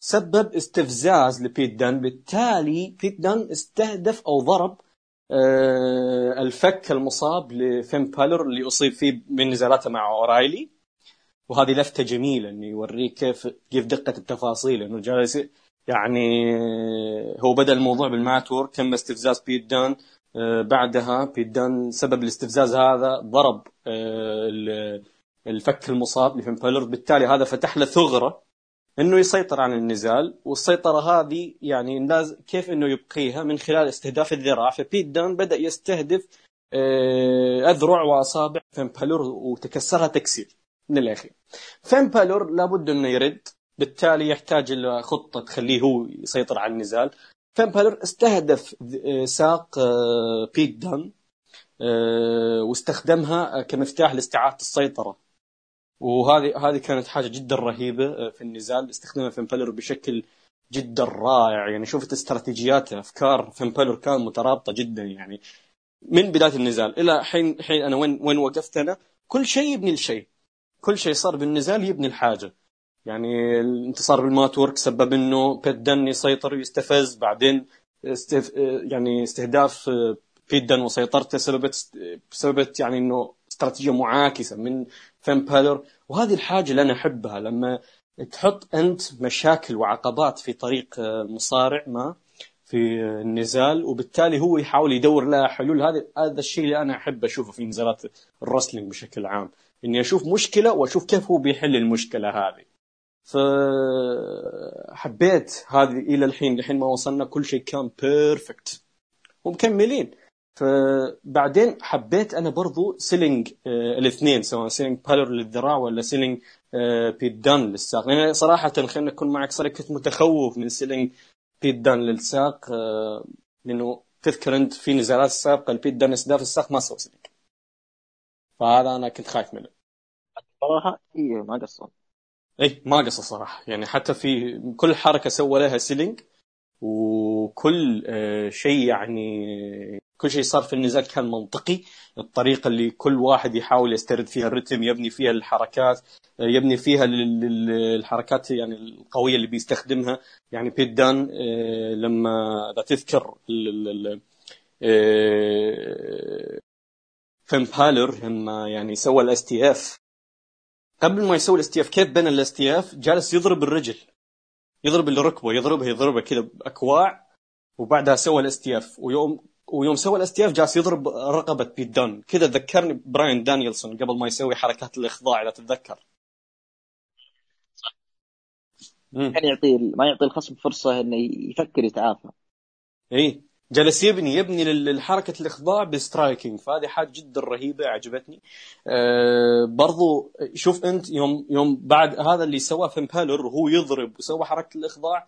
سبب استفزاز لبيت دان. بالتالي بيت دان استهدف أو ضرب آه، الفك المصاب لفين بالر اللي أصيب فيه من نزالاته مع أورايلي. وهذه لفتة جميلة إنه يوريك كيف كيف دقة التفاصيل. إنه جالس يعني هو بدأ الموضوع بال mat work تم استفزاز بيت دان آه، بعدها بيت دان سبب الاستفزاز هذا ضرب آه، الفك المصاب لفين بالر بالتالي هذا فتح له ثغرة إنه يسيطر على النزال. والسيطرة هذه يعني كيف إنه يبقيها؟ من خلال استهداف الذراع. فبيت دان بدأ يستهدف آه، أذرع وأصابع فين بالور وتكسرها تكسير. من الاخير بالور لابد أنه يرد. بالتالي يحتاج إلى خطة تخليه هو يسيطر على النزال. فين بالور استهدف آه، ساق آه، بيت دان واستخدمها كمفتاح لاستعادة السيطرة. وهذه هذه كانت حاجة جدا رهيبة آه، في النزال. استخدمها فين بالر بشكل جدا رائع. يعني شفت استراتيجياته أفكار فين بالر كان مترابطة جدا. يعني من بداية النزال إلى حين حين أنا وين وين وقفت أنا كل شيء يبني الشيء كل شيء صار بالنزال يبني الحاجة. يعني الانتصار بالمات ورك سبب إنه بيت دن يسيطر ويستفز بعدين استف... يعني استهداف آه، بيت دن وسيطرته سببت سببت يعني إنه استراتيجية معاكسة من فين بالر وهذه الحاجة اللي أنا أحبها لما تحط أنت مشاكل وعقبات في طريق المصارع ما في النزال وبالتالي هو يحاول يدور لها حلول. هذا هذا الشيء اللي أنا أحب أشوفه في نزالات ال wrestling بشكل عام. إني أشوف مشكلة وأشوف كيف هو بيحل المشكلة هذه. فحبيت هذه إلى الحين لحين ما وصلنا كل شيء كان perfect ومكملين فبعدين حبيت أنا برضو selling آه الاثنين سواء selling بالر للذراع ولا selling آه بيت دان للساق. لأن يعني صراحة خلينا نكون معك صراحة كنت متخوف من selling بيت دان للساق آه لأنه تذكر أنت في نزالات سابقه البيت دان استهداف الساق ما سوى selling. فهذا أنا كنت خايف منه. صراحة اي ما قصر اي ما قصر صراحة. يعني حتى في كل حركة سوى لها selling وكل آه، شيء يعني كل شيء صار في النزال كان منطقي. الطريقة اللي كل واحد يحاول يسترد فيها الرتم يبني فيها الحركات آه، يبني فيها الحركات يعني القوية اللي بيستخدمها. يعني بيت دان آه، لما اذا تذكر فين بالر لما يعني سوى ال STF قبل ما يسوي ال STF كيف بنى ال STF جالس يضرب الرجل. يضرب الركبه يضربها يضربها كذا بأكواع وبعدها سوى ال STF ويوم ويوم سوى ال STF جالس يضرب رقبة بيت دان. كذا ذكرني براين دانيلسون قبل ما يسوي حركات الإخضاع إذا تتذكر. يعني يعطي ما يعطي الخصم فرصة إنه يفكر يتعافى. اي جلس يبني يبني للحركة الإخضاع ب striking فهذه حاجة جدا رهيبة عجبتني أه برضو شوف أنت يوم يوم بعد هذا اللي سواه فين بالر وهو يضرب وسوى حركة الإخضاع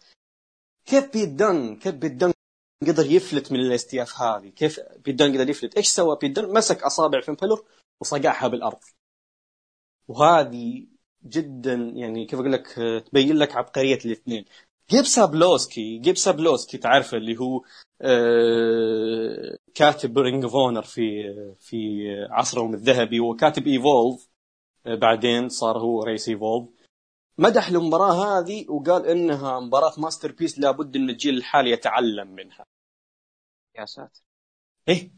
كيف بيت دن كيف بيت دن قدر يفلت من ال STF هذه؟ كيف بيت دن قدر يفلت؟ إيش سوى بيت دن مسك أصابع فين بالر وصقعها بالأرض. وهذه جدا يعني كيف أقول لك تبين لك عبقرية الاثنين. جيب سابلوسكي جيب سابلوسكي تعرفه اللي هو آه، كاتب Ring of Honor في في عصرهم الذهبي وكاتب Evolve آه، بعدين صار هو رئيس Evolve مدح المباراة هذه وقال إنها مباراة masterpiece لابد إن الجيل الحالي يتعلم منها. يا ساتر. إيه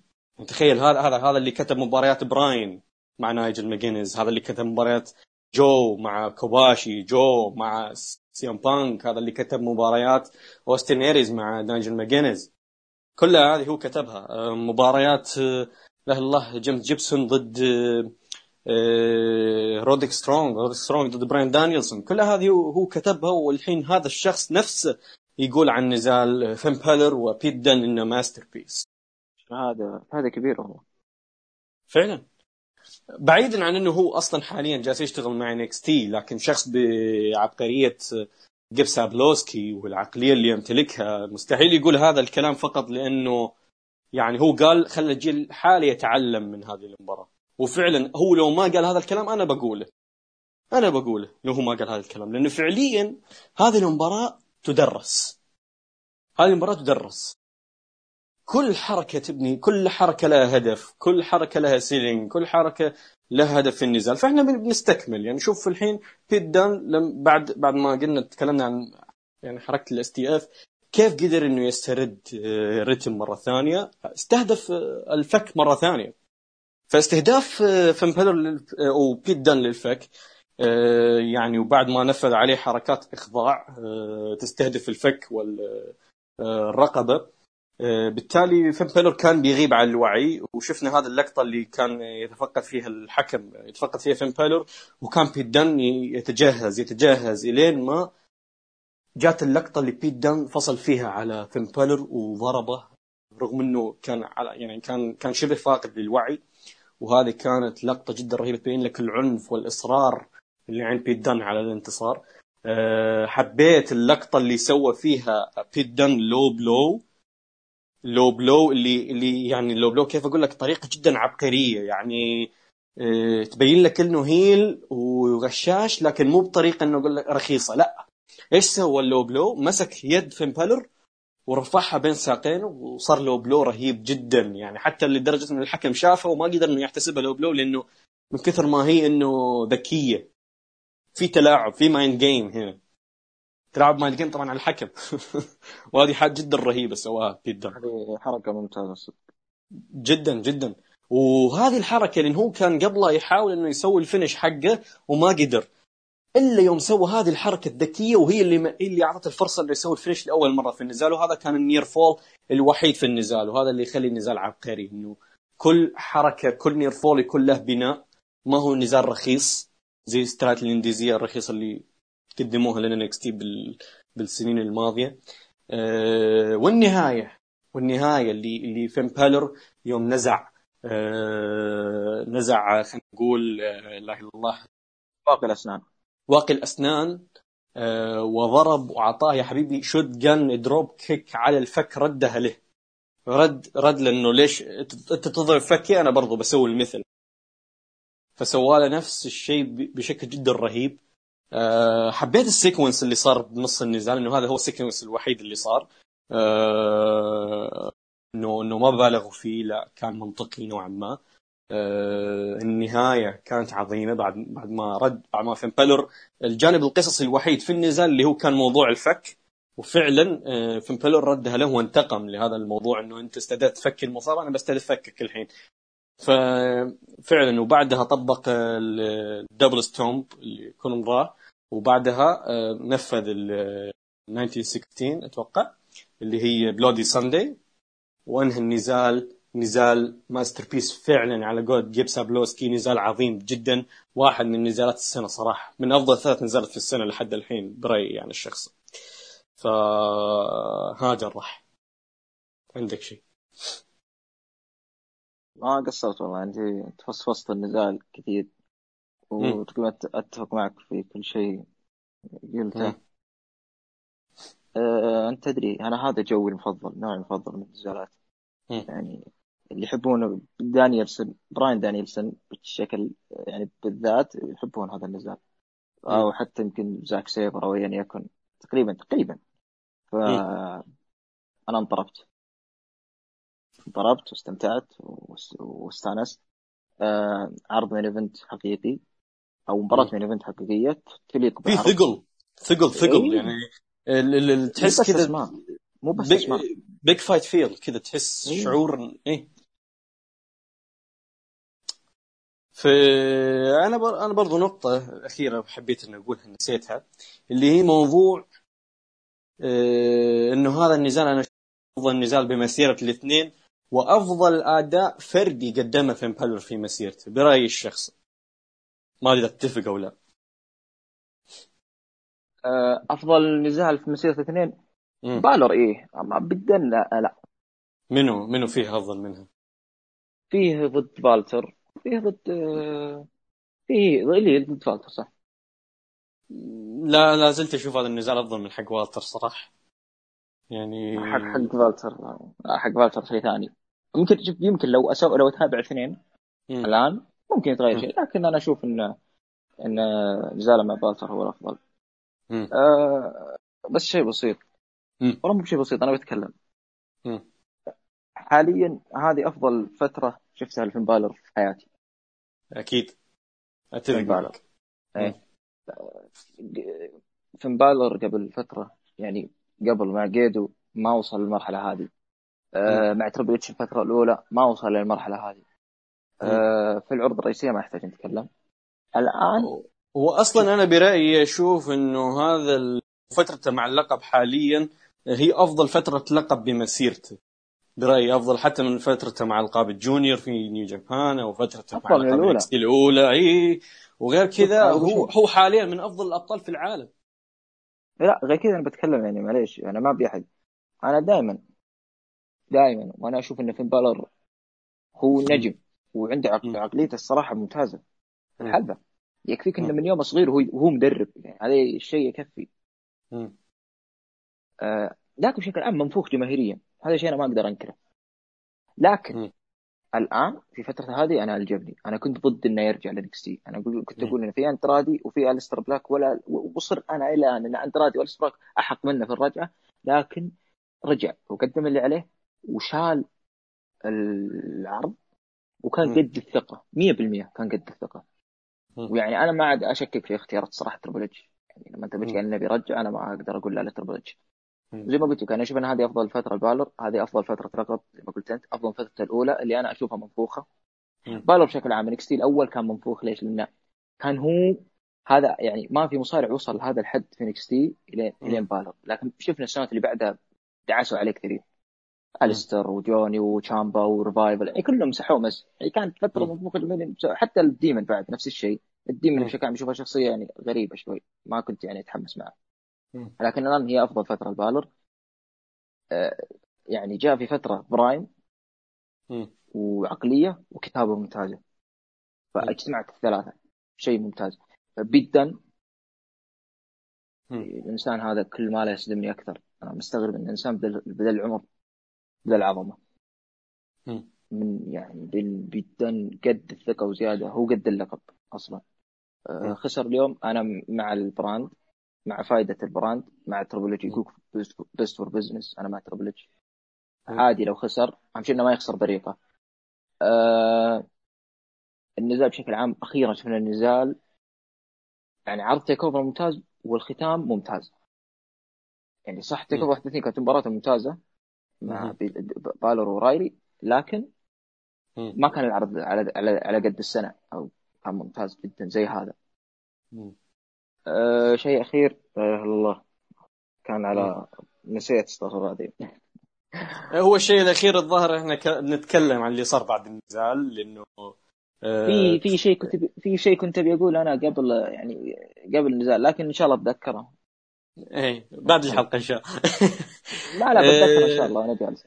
تخيل هذا هذا هذا اللي كتب مباريات براين مع نايجل ماجينيز، هذا اللي كتب مباريات جو مع كوباشي، جو مع سي ام بانك، هذا اللي كتب مباريات اوستن إيريز مع نايجل ماجينيز. كلها هذه هو كتبها. مباريات آه، له الله جيمس جيبسون ضد آه، رودريك سترونج رودريك سترونج ضد براين دانيلسون كلها هذه هو كتبها والحين هذا الشخص نفسه يقول عن نزال فين بالر وبيت دن إنه masterpiece. هذا هذا كبير هو فعلا. بعيدا عن إنه هو أصلا حاليا جالس يشتغل مع NXT لكن شخص بعبقرية جيب سابلوسكي والعقلية اللي يمتلكها مستحيل يقول هذا الكلام فقط لأنه يعني هو قال خلى الجيل الحالي يتعلم من هذه المباراة. وفعلا هو لو ما قال هذا الكلام أنا بقوله. أنا بقوله لو هو ما قال هذا الكلام لأنه فعليا هذه المباراة تدرس. هذه المباراة تدرس. كل حركة تبني كل حركة لها هدف كل حركة لها selling كل حركة له هدف في النزال. فإحنا بنستكمل. يعني شوف الحين بيت دان لم بعد بعد ما قلنا تكلمنا عن يعني حركة ال STF كيف قدر إنه يسترد آه، رتم مرة ثانية؟ استهدف آه، الفك مرة ثانية. فاستهداف آه، فين بالر أو بيت دان للفك يعني وبعد ما نفذ عليه حركات إخضاع تستهدف الفك والرقبه آه، بالتالي فين بيلور كان بيغيب عن الوعي وشفنا هذه اللقطة اللي كان يتفقد فيها الحكم يتفقد فيها فين بيلور وكان بيت دن يتجهز يتجهز إلين ما جات اللقطة اللي بيت دن فصل فيها على فين بيلور وضربه رغم إنه كان على يعني كان كان شبه فاقد للوعي وهذه كانت لقطة جدا رهيبة تبين لك العنف والإصرار اللي عند بيت دن على الانتصار. آه، حبيت اللقطة اللي سوى فيها بيت دن low blow low blow اللي اللي يعني low blow كيف أقول لك؟ طريقة جدا عبقرية. يعني آه تبين لك إنه heel وغشاش لكن مو بطريقة إنه أقول لك رخيصة. لا. إيش سوى ال low blow مسك يد فين بالر ورفعها بين ساقين وصار low blow رهيب جدا. يعني حتى لدرجة إن الحكم شافه وما قدر إنه يحتسبها low blow لأنه من كثر ما هي إنه ذكية. في تلاعب في mind game هنا. تلعب game طبعا على الحكم. [laughs] وهذه حاجة جدا رهيبة سواها جدا. هذه حركة ممتازة صدق. جدا جدا. وهذه الحركة لأن هو كان قبله يحاول إنه يسوي ال finish حقه وما قدر. إلا يوم سوى هذه الحركة الذكية وهي اللي اللي أعطت الفرصة إنه يسوي ال finish لأول مرة في النزال. وهذا كان ال near fall الوحيد في النزال. وهذا اللي يخلي النزال عبقري إنه كل حركة كل near fall يكون له بناء. ما هو نزال رخيص زي سترات ال indies ية الرخيصة اللي قدموها لنا تي بال... بالسنين الماضية. أه والنهاية والنهاية اللي اللي فين بالر يوم نزع أه نزع خلينا نقول آه، لا إله إلا الله. باقي الأسنان. واقي الأسنان أه وضرب واعطاه يا حبيبي shotgun dropkick على الفك ردها له. رد رد لأنه ليش أنت تضرب فكي؟ أنا برضو بسوي المثل. فسوى له نفس الشيء بشكل جدا رهيب. أه حبيت ال sequence اللي صار بنص النزال إنه هذا هو ال sequence الوحيد اللي صار. أه إنه إنه ما بالغوا فيه لا كان منطقي نوعا ما. أه النهاية كانت عظيمة بعد بعد ما رد بعد ما فين بلر الجانب القصصي الوحيد في النزال اللي هو كان موضوع الفك. وفعلا آه، فين بلر ردها له وانتقم لهذا الموضوع إنه أنت استهدفت فكي المصاب أنا بستهدف فكك الحين. ففعلا وبعدها طبق ال double stomp اللي يكون امراه وبعدها آه، نفذ ال 1916 أتوقع اللي هي Bloody Sunday وانهى النزال. نزال masterpiece فعلا على قول جيب سابلوسكي نزال عظيم جدا. واحد من نزالات السنة صراحة. من أفضل ثلاث نزالات في السنة لحد الحين برأيي يعني الشخصي فهاجر راح. عندك شيء؟ ما قصرت والله عندي تفصفصت النزال كثير. وتقريبا أتفق معك في كل شيء قلته. أه أنت تدري أنا هذا جوي المفضل نوعي المفضل من النزالات. يعني اللي يحبون دانييلسون براين دانييلسون بشكل يعني بالذات يحبون هذا النزال. أو حتى يمكن زاك سيبر أو أيا يكن. تقريبا تقريبا. ف أنا انطربت. انطربت واستمتعت واستانست. آه عرض main event حقيقي أو مباراة main event حقيقية تليق في ثقل ثقل ثقل إيه؟ يعني تحس كذا مو بس أسماء. big fight feel كذا تحس إيه؟ شعور إيه. في أنا بر... أنا برضو نقطة أخيرة حبيت إني أقولها نسيتها اللي هي موضوع آه إنه هذا النزال أنا افضل نزال بمسيرة الاثنين وأفضل أداء فردي قدمه فين بالر في مسيرته برأيي الشخصي ما أدري تتفق أو لا. آه، أفضل نزال في مسيرة الاثنين بالر إيه. أما بدن لا, لا. منو؟ منو فيه أفضل منها؟ فيه ضد بالتر فيه ضد آه، فيه اللي ضد بالتر صح. لا لا زلت أشوف هذا النزال افضل من حق والتر صراحة. يعني حق حق فالتر حق فالتر شيء ثاني. يمكن يمكن لو أسو... لو أتابع اثنين الآن ممكن يتغير شيء لكن أنا أشوف ان إن نزاله مع فالتر هو الأفضل. آه بس شيء بسيط. والله مو بشيء بسيط أنا بتكلم. مم. حاليا هذه أفضل فترة شفتها لفين بالر في حياتي. أكيد. أتفق معك. إيه. فين بالر قبل فترة يعني قبل مع جيدو ما وصل للمرحلة هذه. آه مع تربل اتش الفترة الأولى ما وصل للمرحلة هذه. آه في العروض الرئيسية ما يحتاج نتكلم. الآن هو أصلا أنا برأيي أشوف إنه هذا فترته مع اللقب حاليا هي أفضل فترة لقب بمسيرته. برأيي أفضل حتى من فترته مع ألقاب الجونيور في نيو جابان أو فترته مع ألقاب الأولى. الأولى. إي وغير كذا هو هو حاليا من أفضل الأبطال في العالم. لا غير كذا أنا بتكلم يعني معليش أنا ما أبي أحد. أنا دائما دائما وأنا أشوف إن فين بالر هو نجم وعنده عقليته الصراحة ممتازة الحلبة. يكفيك إنه من يوم صغير وهو وهو مدرب يعني هذا الشيء يكفي. آه لكن بشكل عام منفوخ جماهيريا. هذا شيء أنا ما أقدر أنكره. لكن. الآن في فترة هذه أنا أعجبني أنا كنت ضد إنه يرجع ل NXT أنا كنت أقول إنه في أنترادي وفي الستر بلاك ولا وصر أنا إلى الان إن أنترادي وأليستر بلاك أحق منه في الرجعة لكن رجع وقدم اللي عليه وشال العرض وكان قد الثقة. 100% كان قد الثقة. ويعني أنا ما عاد أشكك في اختيارات صراحة Triple يعني لما أنت بتجي إنه بيرجع أنا ما أقدر أقول لا ل Triple H زي ما قلت لك أنا أشوف إن هذه أفضل فترة لبالر هذه أفضل فترة ركض زي ما قلت أنت أفضل فترة الأولى اللي أنا أشوفها منفوخة. بالر بشكل عام NXT الأول كان منفوخ ليش؟ لأنه كان هو هذا يعني ما في مصارع وصل لهذا الحد في NXT إلين إلين بالر. لكن شفنا السنوات اللي بعدها دعسوا عليه كثير أليستر وجوني وتشامبا وريفايفل يعني كلهم مسحوه بس يعني كانت فترة مفروض حتى ال Demon بعد نفس الشيء. ال Demon بشكل عام أشوفها شخصية يعني غريبة شوي ما كنت يعني أتحمس معه. لكن الآن هي أفضل فترة لبالر آه يعني جاء في فترة prime وعقلية وكتابة ممتازة. فاجتمعت الثلاثة. شيء ممتاز. بيدن الإنسان هذا كل ما لا يصدمني أكثر. أنا مستغرب إن الإنسان بدل العمر بدل العظمه من يعني جدا قد الثقة وزيادة. هو قد اللقب أصلا. آه خسر اليوم أنا مع البراند. مع فائده البراند مع تربل اتش يقول بيست فور بزنس أنا مع تربل اتش عادي لو خسر أهم شيء إنه ما يخسر بريقة. آه النزال بشكل عام أخيرا شفنا النزال يعني عرض TakeOver ممتاز والختام ممتاز. يعني صح TakeOver 31 كانت مباراه ممتازة مع بالور ورايلي لكن ما كان العرض على على على قد السنة أو كان ممتاز جدا زي هذا. أه شيء أخير. أه الله. كان على نسيت استغفر الله العظيم هو الشيء الأخير الظاهر إحنا ك... نتكلم عن اللي صار بعد النزال لأنه أه في في شيء كنت في شيء كنت أبي أقول أنا قبل يعني قبل النزال لكن إن شاء الله أتذكره. إيه بعد الحلقة إن شاء الله. لا لا بتذكر إن [laughs] شاء الله أنا جالس.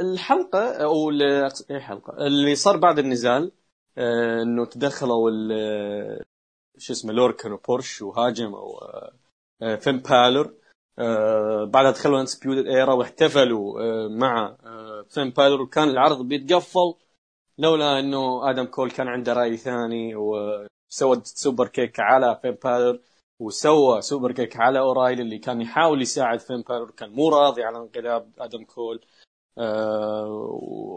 الحلقة أو اي حلقة. اللي صار بعد النزال آه، إنه تدخلوا شو اسمه لوركن وبورش وهاجموا آه، فين بالور آه، بعدها دخلوا انسبيوتد ايرا واحتفلوا مع فين بالور وكان العرض بيتقفل لولا إنه آدم كول كان عنده رأي ثاني وسوى superkick على فين بالور وسوى superkick على أورايلي اللي كان يحاول يساعد فين بالور كان مو راضي على انقلاب آدم كول. آه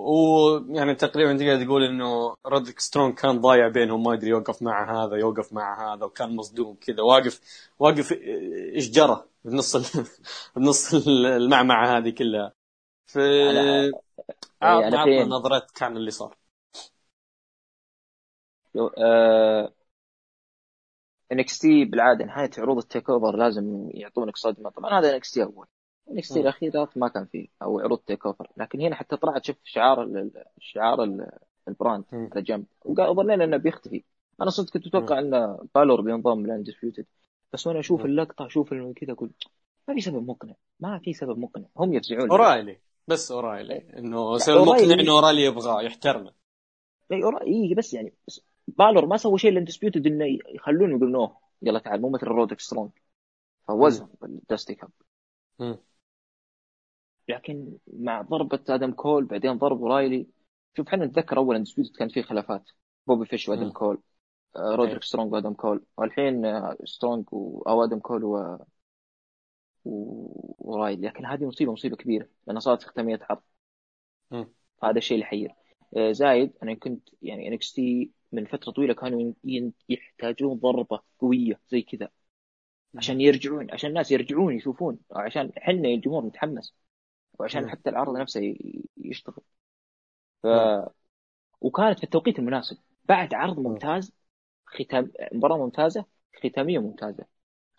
ويعني تقريبا تقدر تقول إنه رودريك سترونج كان ضايع بينهم ما يدري يوقف مع هذا يوقف مع هذا وكان مصدوم كذا. واقف واقف إيش جرى؟ بنص [laughs] بنص المعمعة هذه كلها. ف اعطنا نظرة كان اللي صار. آه، NXT بالعادة نهاية عروض ال TakeOver لازم يعطونك صدمة. طبعا هذا NXT أول. NXT الأخيرات ما كان فيه أو عروض TakeOver لكن هنا حتى طلعت شفت شعار شعار ال brand على جنب وظنينا إنه بيختفي. أنا صدق كنت أتوقع ان بالور بينضم ل Undisputed بس وأنا أشوف اللقطة أشوف كذا أقول ما في سبب مقنع. ما في سبب مقنع. هم يفزعون أورايلي. بس أورايلي. إنه سبب مقنع إنه أورايلي يبغاه يحترمه. اي اي بس يعني بالور ما سوى شيء ل Undisputed إنه يخلونه يقولون أوه يلا تعال مو مثل رودريك سترونج فوزهم بال Dusty Cup. لكن مع ضربة آدم كول بعدين ضرب رايلي شوف إحنا نتذكر اول Undisputed كان في خلافات. بوبي فيش وآدم كول آه، رودريك سترونج وآدم كول. والحين آه، سترونج و... أو آدم كول و... و... ورايلي. لكن هذه مصيبة مصيبة كبيرة لأنها صارت ختامية عرض هذا الشيء اللي يحير آه، زايد أنا كنت يعني NXT من فترة طويلة كانوا يحتاجون ضربة قوية زي كذا. عشان يرجعون عشان الناس يرجعون يشوفون عشان إحنا الجمهور نتحمس وعشان حتى العرض نفسه يشتغل. ف وكانت في التوقيت المناسب. بعد عرض ممتاز ختام مباراة ممتازة ختامية ممتازة.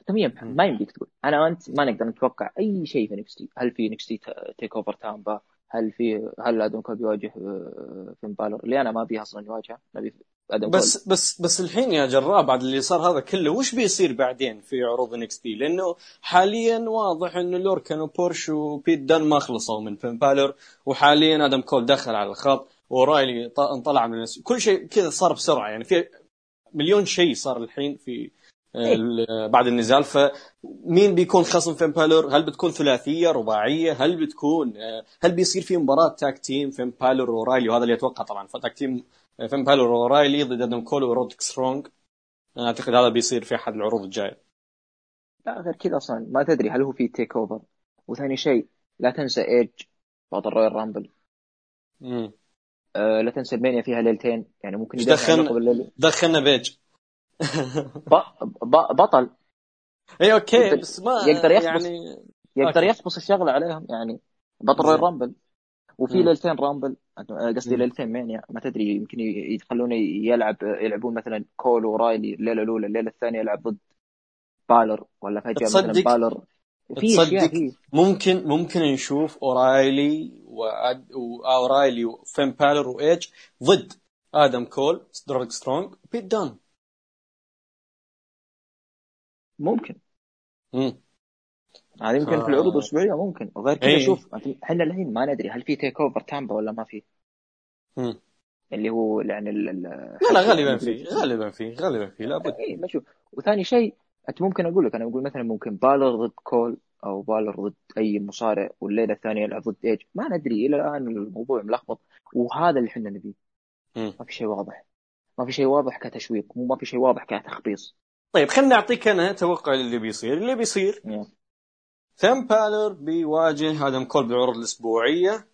ختامية ما يمديك تقول. أنا وانت ما نقدر نتوقع أي شيء في NXT هل في NXT TakeOver Tampa؟ هل في هل آدم كول بيواجه آه، فين بالور؟ اللي أنا ما أبي أصلا يواجهه. نبي بس كول. بس بس الحين يا جراء بعد اللي صار هذا كله وش بيصير بعدين في عروض NXT لأنه حاليا واضح إنه لوركن وبيرتش وبيت دن ما خلصوا من فين بالور وحاليا آدم كول دخل على الخط ورايلي انطلع من كل شيء كذا صار بسرعة يعني في مليون شيء صار الحين في إيه؟ بعد النزال. فمين بيكون خصم فين بالور؟ هل بتكون ثلاثية رباعية؟ هل بتكون هل بيصير في مباراة tag team فين بالور ورايلي؟ وهذا اللي أتوقع طبعا ف tag team فين بالور ورايلي ضد آدم كول ورودريك سترونج أعتقد هذا بيصير في أحد العروض الجاية. لا غير كذا أصلا. ما تدري هل هو في TakeOver وثاني شيء لا تنسى إيج بعد ال Royal Rumble. امم آه لا تنسى ال Mania فيها ليلتين. يعني ممكن دخلنا؟ دخلنا بيج بطل. اي أوكي بس ما يقدر يخبص يعني يقدر. يخبص الشغلة عليهم يعني. بطل Royal Rumble وفي. ليلتين Rumble قصدي مم. ليلتين Mania ما تدري يمكن يخلونه يلعب يلعبون مثلا كول ورايلي الليلة الأولى الليلة الثانية يلعب ضد بالر ولا فجأة مثلا بالر في تصدق ممكن ممكن نشوف أورايلي وأد... واورايلي وفين بالر وإيج ضد آدم كول رودريك سترونج بيت دن ممكن مم. هذا يمكن آه. في العروض الاسبوعيه ممكن وغير كذا إيه. شوف إحنا الحين ما ندري هل في TakeOver Tampa ولا ما في مم. اللي هو يعني ال- ال- لا لا غالبا في غالبا في غالبا في لابد اي بشوف وثاني شيء أنت ممكن أقول لك أنا أقول مثلا ممكن بالر ضد كول أو بالر ضد أي مصارع والليلة الثانية يلعب ضد إيج ما ندري إلى الآن الموضوع ملخبط وهذا اللي إحنا نبيه. ما في شيء واضح ما في شيء واضح كتشويق مو ما في شيء واضح كتخبيص طيب خليني أعطيك أنا توقع اللي بيصير اللي بيصير يا. فين بالر بيواجه آدم كول بالعروض الاسبوعية.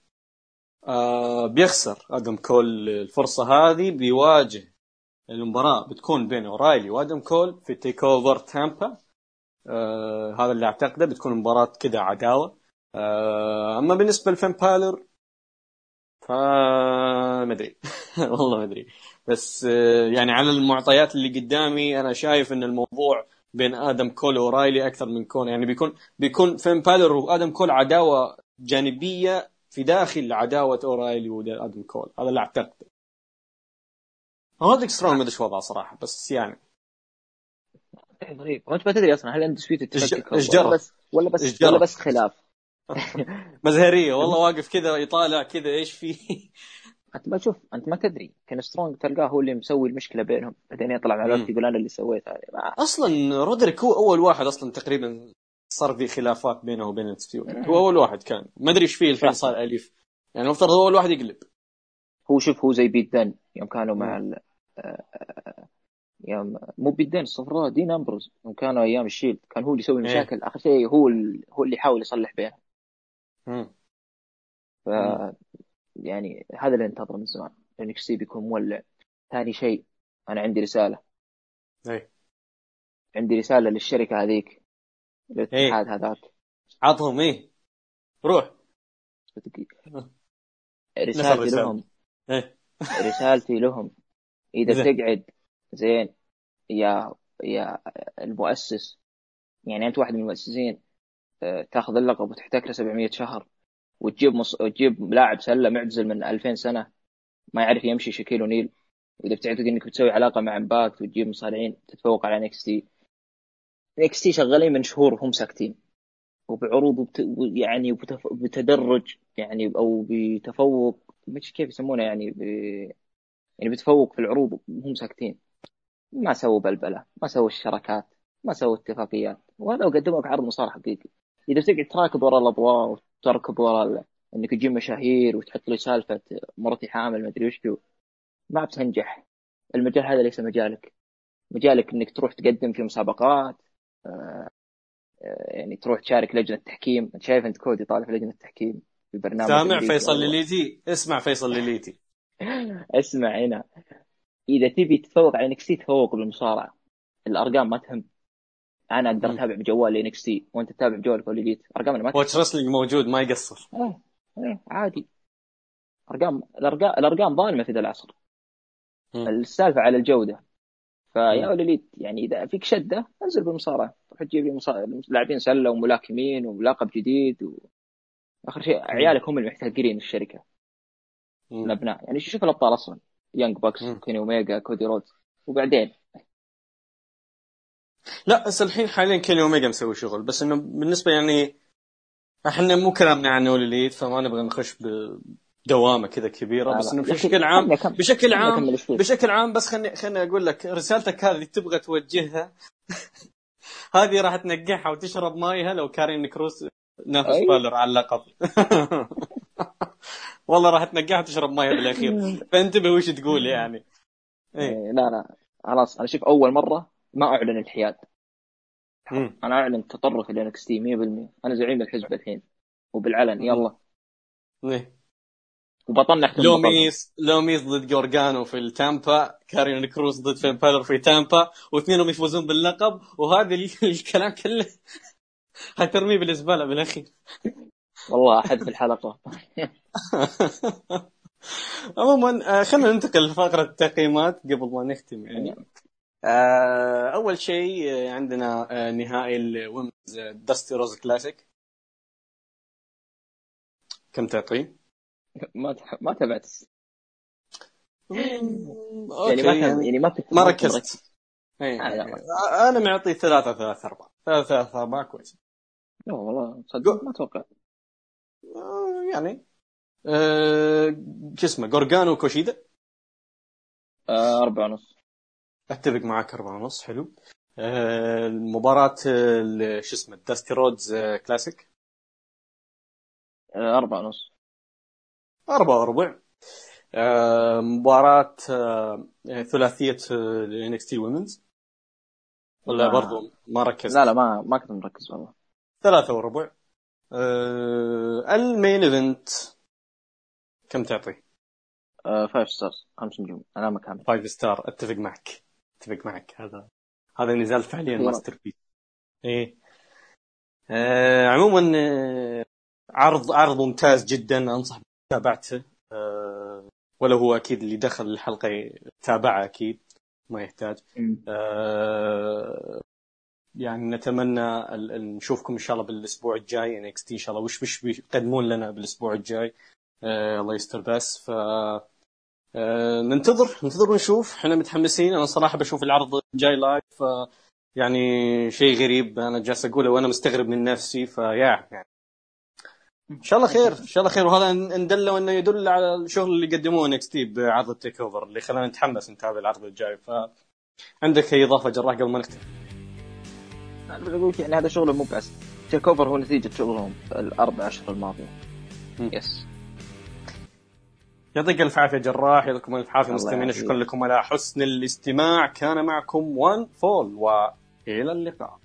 آه بيخسر آدم كول الفرصة هذه بيواجه المباراة بتكون بين أورايلي وادم كول في TakeOver Tampa. آه هذا اللي أعتقده بتكون مباراة كذا عداوة. آه أما بالنسبة لفين بالر فما أدري. [laughs] والله ما أدري. بس آه يعني على المعطيات اللي قدامي أنا شايف إن الموضوع بين آدم كول واورايلي أكثر من كون. يعني بيكون بيكون فين بالر وآدم كول عداوة جانبية في داخل عداوة أورايلي وآدم كول. هذا اللي اعتقده رودريك سترونج ما أدري وضعه صراحة بس يعني. غريب وانت ما تدري أصلا هل Undisputed إيش- تفكك ولا؟ بس ولا بس؟ ولا بس خلاف؟ [laughs] [laughs] مزهرية والله واقف كذا يطالع كذا إيش في؟ انت ما تشوف أنت ما تدري. كان سترونج تلقاه هو اللي مسوي المشكلة بينهم. بعدين يطلع مع. الوقت يقول أنا اللي سويت هذه. ما- أصلا رودريك هو أول واحد أصلا تقريبا صار في خلافات بينه وبين الستيو هو أول واحد كان. ما أدري إيش فيه الحين. صار أليف. يعني المفترض هو أول واحد يقلب. هو شوف هو زي بيت دن يوم كانوا مع. ال... يوم مو بيت دن استغفر دين امبروز يوم كانوا أيام ال Shield كان هو اللي يسوي إيه. مشاكل. آخر شيء هو ال... هو اللي يحاول يصلح بينهم. ف يعني هذا اللي أنتظره من زمان NXT بيكون مولع. ثاني شيء أنا عندي رسالة. إيه عندي رسالة للشركة هذيك الاتحاد هذاك. عطهم إيه روح. رسالتي رسالة. لهم. إيه رسالتي لهم. إذا. تقعد زين يا يا المؤسس يعني أنت واحد من المؤسسين آه، تاخذ اللقب وتحتكره 700 شهر. وتجيب مص... وتجيب لاعب سله معتزل من 2000 سنة ما يعرف يمشي شاكيل أونيل. واذا بتعتقد إنك بتسوي علاقة مع Impact وتجيب مصارعين تتفوق على NXT. نكس تي شغالين من شهور وهم ساكتين. وبعروض وبت... يعني وبتف... بتدرج يعني أو بتفوق مش كيف يسمونه يعني ب... يعني بتفوق في العروض وهم ساكتين. ما سووا بلبلة ما سووا الشراكات ما سووا اتفاقيات. وهذا قدموا لك عرض مصارع حقيقي. إذا تقعد تراكض ورا الاضواء وتركض ورا ال- إنك تجيب مشاهير وتحط لي سالفة مرتي حامل ما أدري وش ما بتنجح. المجال هذا ليس مجالك. مجالك إنك تروح تقدم في مسابقات آه، آه، يعني تروح تشارك لجنة تحكيم. أنت شايف أنت كودي طالع في لجنة التحكيم في برنامج سامع فيصل. ليليتي؟ اسمع فيصل ليليتي. [laughs] اسمع هنا. إذا تبي تتفوق على NXT تفوق بالمصارعة الأرقام ما تهم. أنا أقدر. أتابع بجوالي NXT وأنت تتابع بجوالك All Elite ارقامنا ما تهم Watch Wrestling موجود ما يقصر. إيه إيه عادي. أرقام الأرقام الأرقام ظالمة في ذا العصر. مم. السالفة على الجوده فيا. All Elite يعني إذا فيك شدة أنزل بالمصارعة. روح تجيب لي لاعبين سلة وملاكمين ولقب جديد و... آخر شيء عيالك هم المحتكرين الشركة. الابناء يعني شوف الابطال أصلا؟ Young Bucks. كيني اوميجا كودي رودز وبعدين؟ لا بس الحين حاليا كيني أوميجا مسوي شغل بس إنه بالنسبة يعني إحنا مو كلامنا عن اوليليت فما نبغى نخش بدوامة كذا كبيرة بس إنه بشكل عام بشكل عام. بشكل عام بس خلني خلني أقول لك رسالتك هذه تبغى توجهها [laughs] هذه راح تنقحها وتشرب مايها لو كارين كروس نافس أي. بالر على اللقب. [laughs] والله راح تنقحها وتشرب مايها بالأخير. [laughs] فانتبه وش تقول يعني. إيه. إيه، لا لا. خلاص أنا شوف أول مرة ما أعلن الحياد. مم. أنا أعلن تطرف إلى NXT 100% أنا زعيم الحزب الحين. وبالعلن. يلا. إيه. وبطنح. لوميس لوميس ضد جورجانو في التامبا كارين كروز ضد فين بالر في تامبا واثنينهم يفوزون باللقب. وهذا ال- [laughs] الكلام كله حترميه بالزبالة بالاخير والله أحد في الحلقة. [laughs] عموما آه، خلينا ننتقل لفقرة التقييمات قبل ما نختم يعني. آه، أول شيء آه، عندنا آه، نهائي ال women's Dusty Rhodes Classic كم تعطيه؟ ما ما تابعت. أوكي يعني ما كان يعني يعني ما كنت ما كنت ركزت. إيه. آه، ما- أنا معطيه ثلاثة ثلاثة أربعة. ثلاثة ثلاثة أربعة كويس. لا والله صدق ما أتوقع. آه، يعني آه، شو اسمه جورجانو كوشيدا؟ آه، أربعة ونص. أتفق معك أربعة ونص حلو. آه، المباراة آه، ال- شو اسمه Dusty Rhodes آه، كلاسيك آه، أربعة ونص. أربعة وربع. آه، مباراة آه، ثلاثية the women's ولا ما- برضو ما ركزت؟ لا لا ما ما كنت مركز والله. ثلاثة وربع. آه، ال main event كم تعطي؟ آه، five stars خمس نجوم علامة كاملة five star أتفق معك. أتفق معك. هذا هذا نزال فعليا. masterpiece. إيه. آه عموما آه عرض عرض ممتاز جدا. أنصح بمتابعته. آه ولو هو أكيد اللي دخل الحلقة يتابعه أكيد ما يحتاج. آه يعني نتمنى نشوفكم إن شاء الله بالأسبوع الجاي. NXT إن شاء الله. وش وش بيقدمون لنا بالأسبوع الجاي. آه الله يستر بس. ف آه ننتظر ننتظر ونشوف. إحنا متحمسين. أنا صراحة بشوف العرض الجاي live ف يعني شيء غريب. أنا جالس أقوله وأنا مستغرب من نفسي فيا يعني. إن شاء الله خير إن شاء الله خير. وهذا ان دل انه يدل على الشغل اللي قدموه NXT بعرض ال TakeOver اللي خلانا نتحمس نتابع العرض الجاي. ف عندك أي إضافة جراح قبل ما نختم؟ أنا بقول يعني هذا شغل مو بس. TakeOver هو نتيجة شغلهم الأربع أشهر الماضية. مم. yes يعطيك الف عافية جراح يعطيكم الف عافية مستمعين. شكرا لكم على حسن الاستماع كان معكم One Fall وإلى اللقاء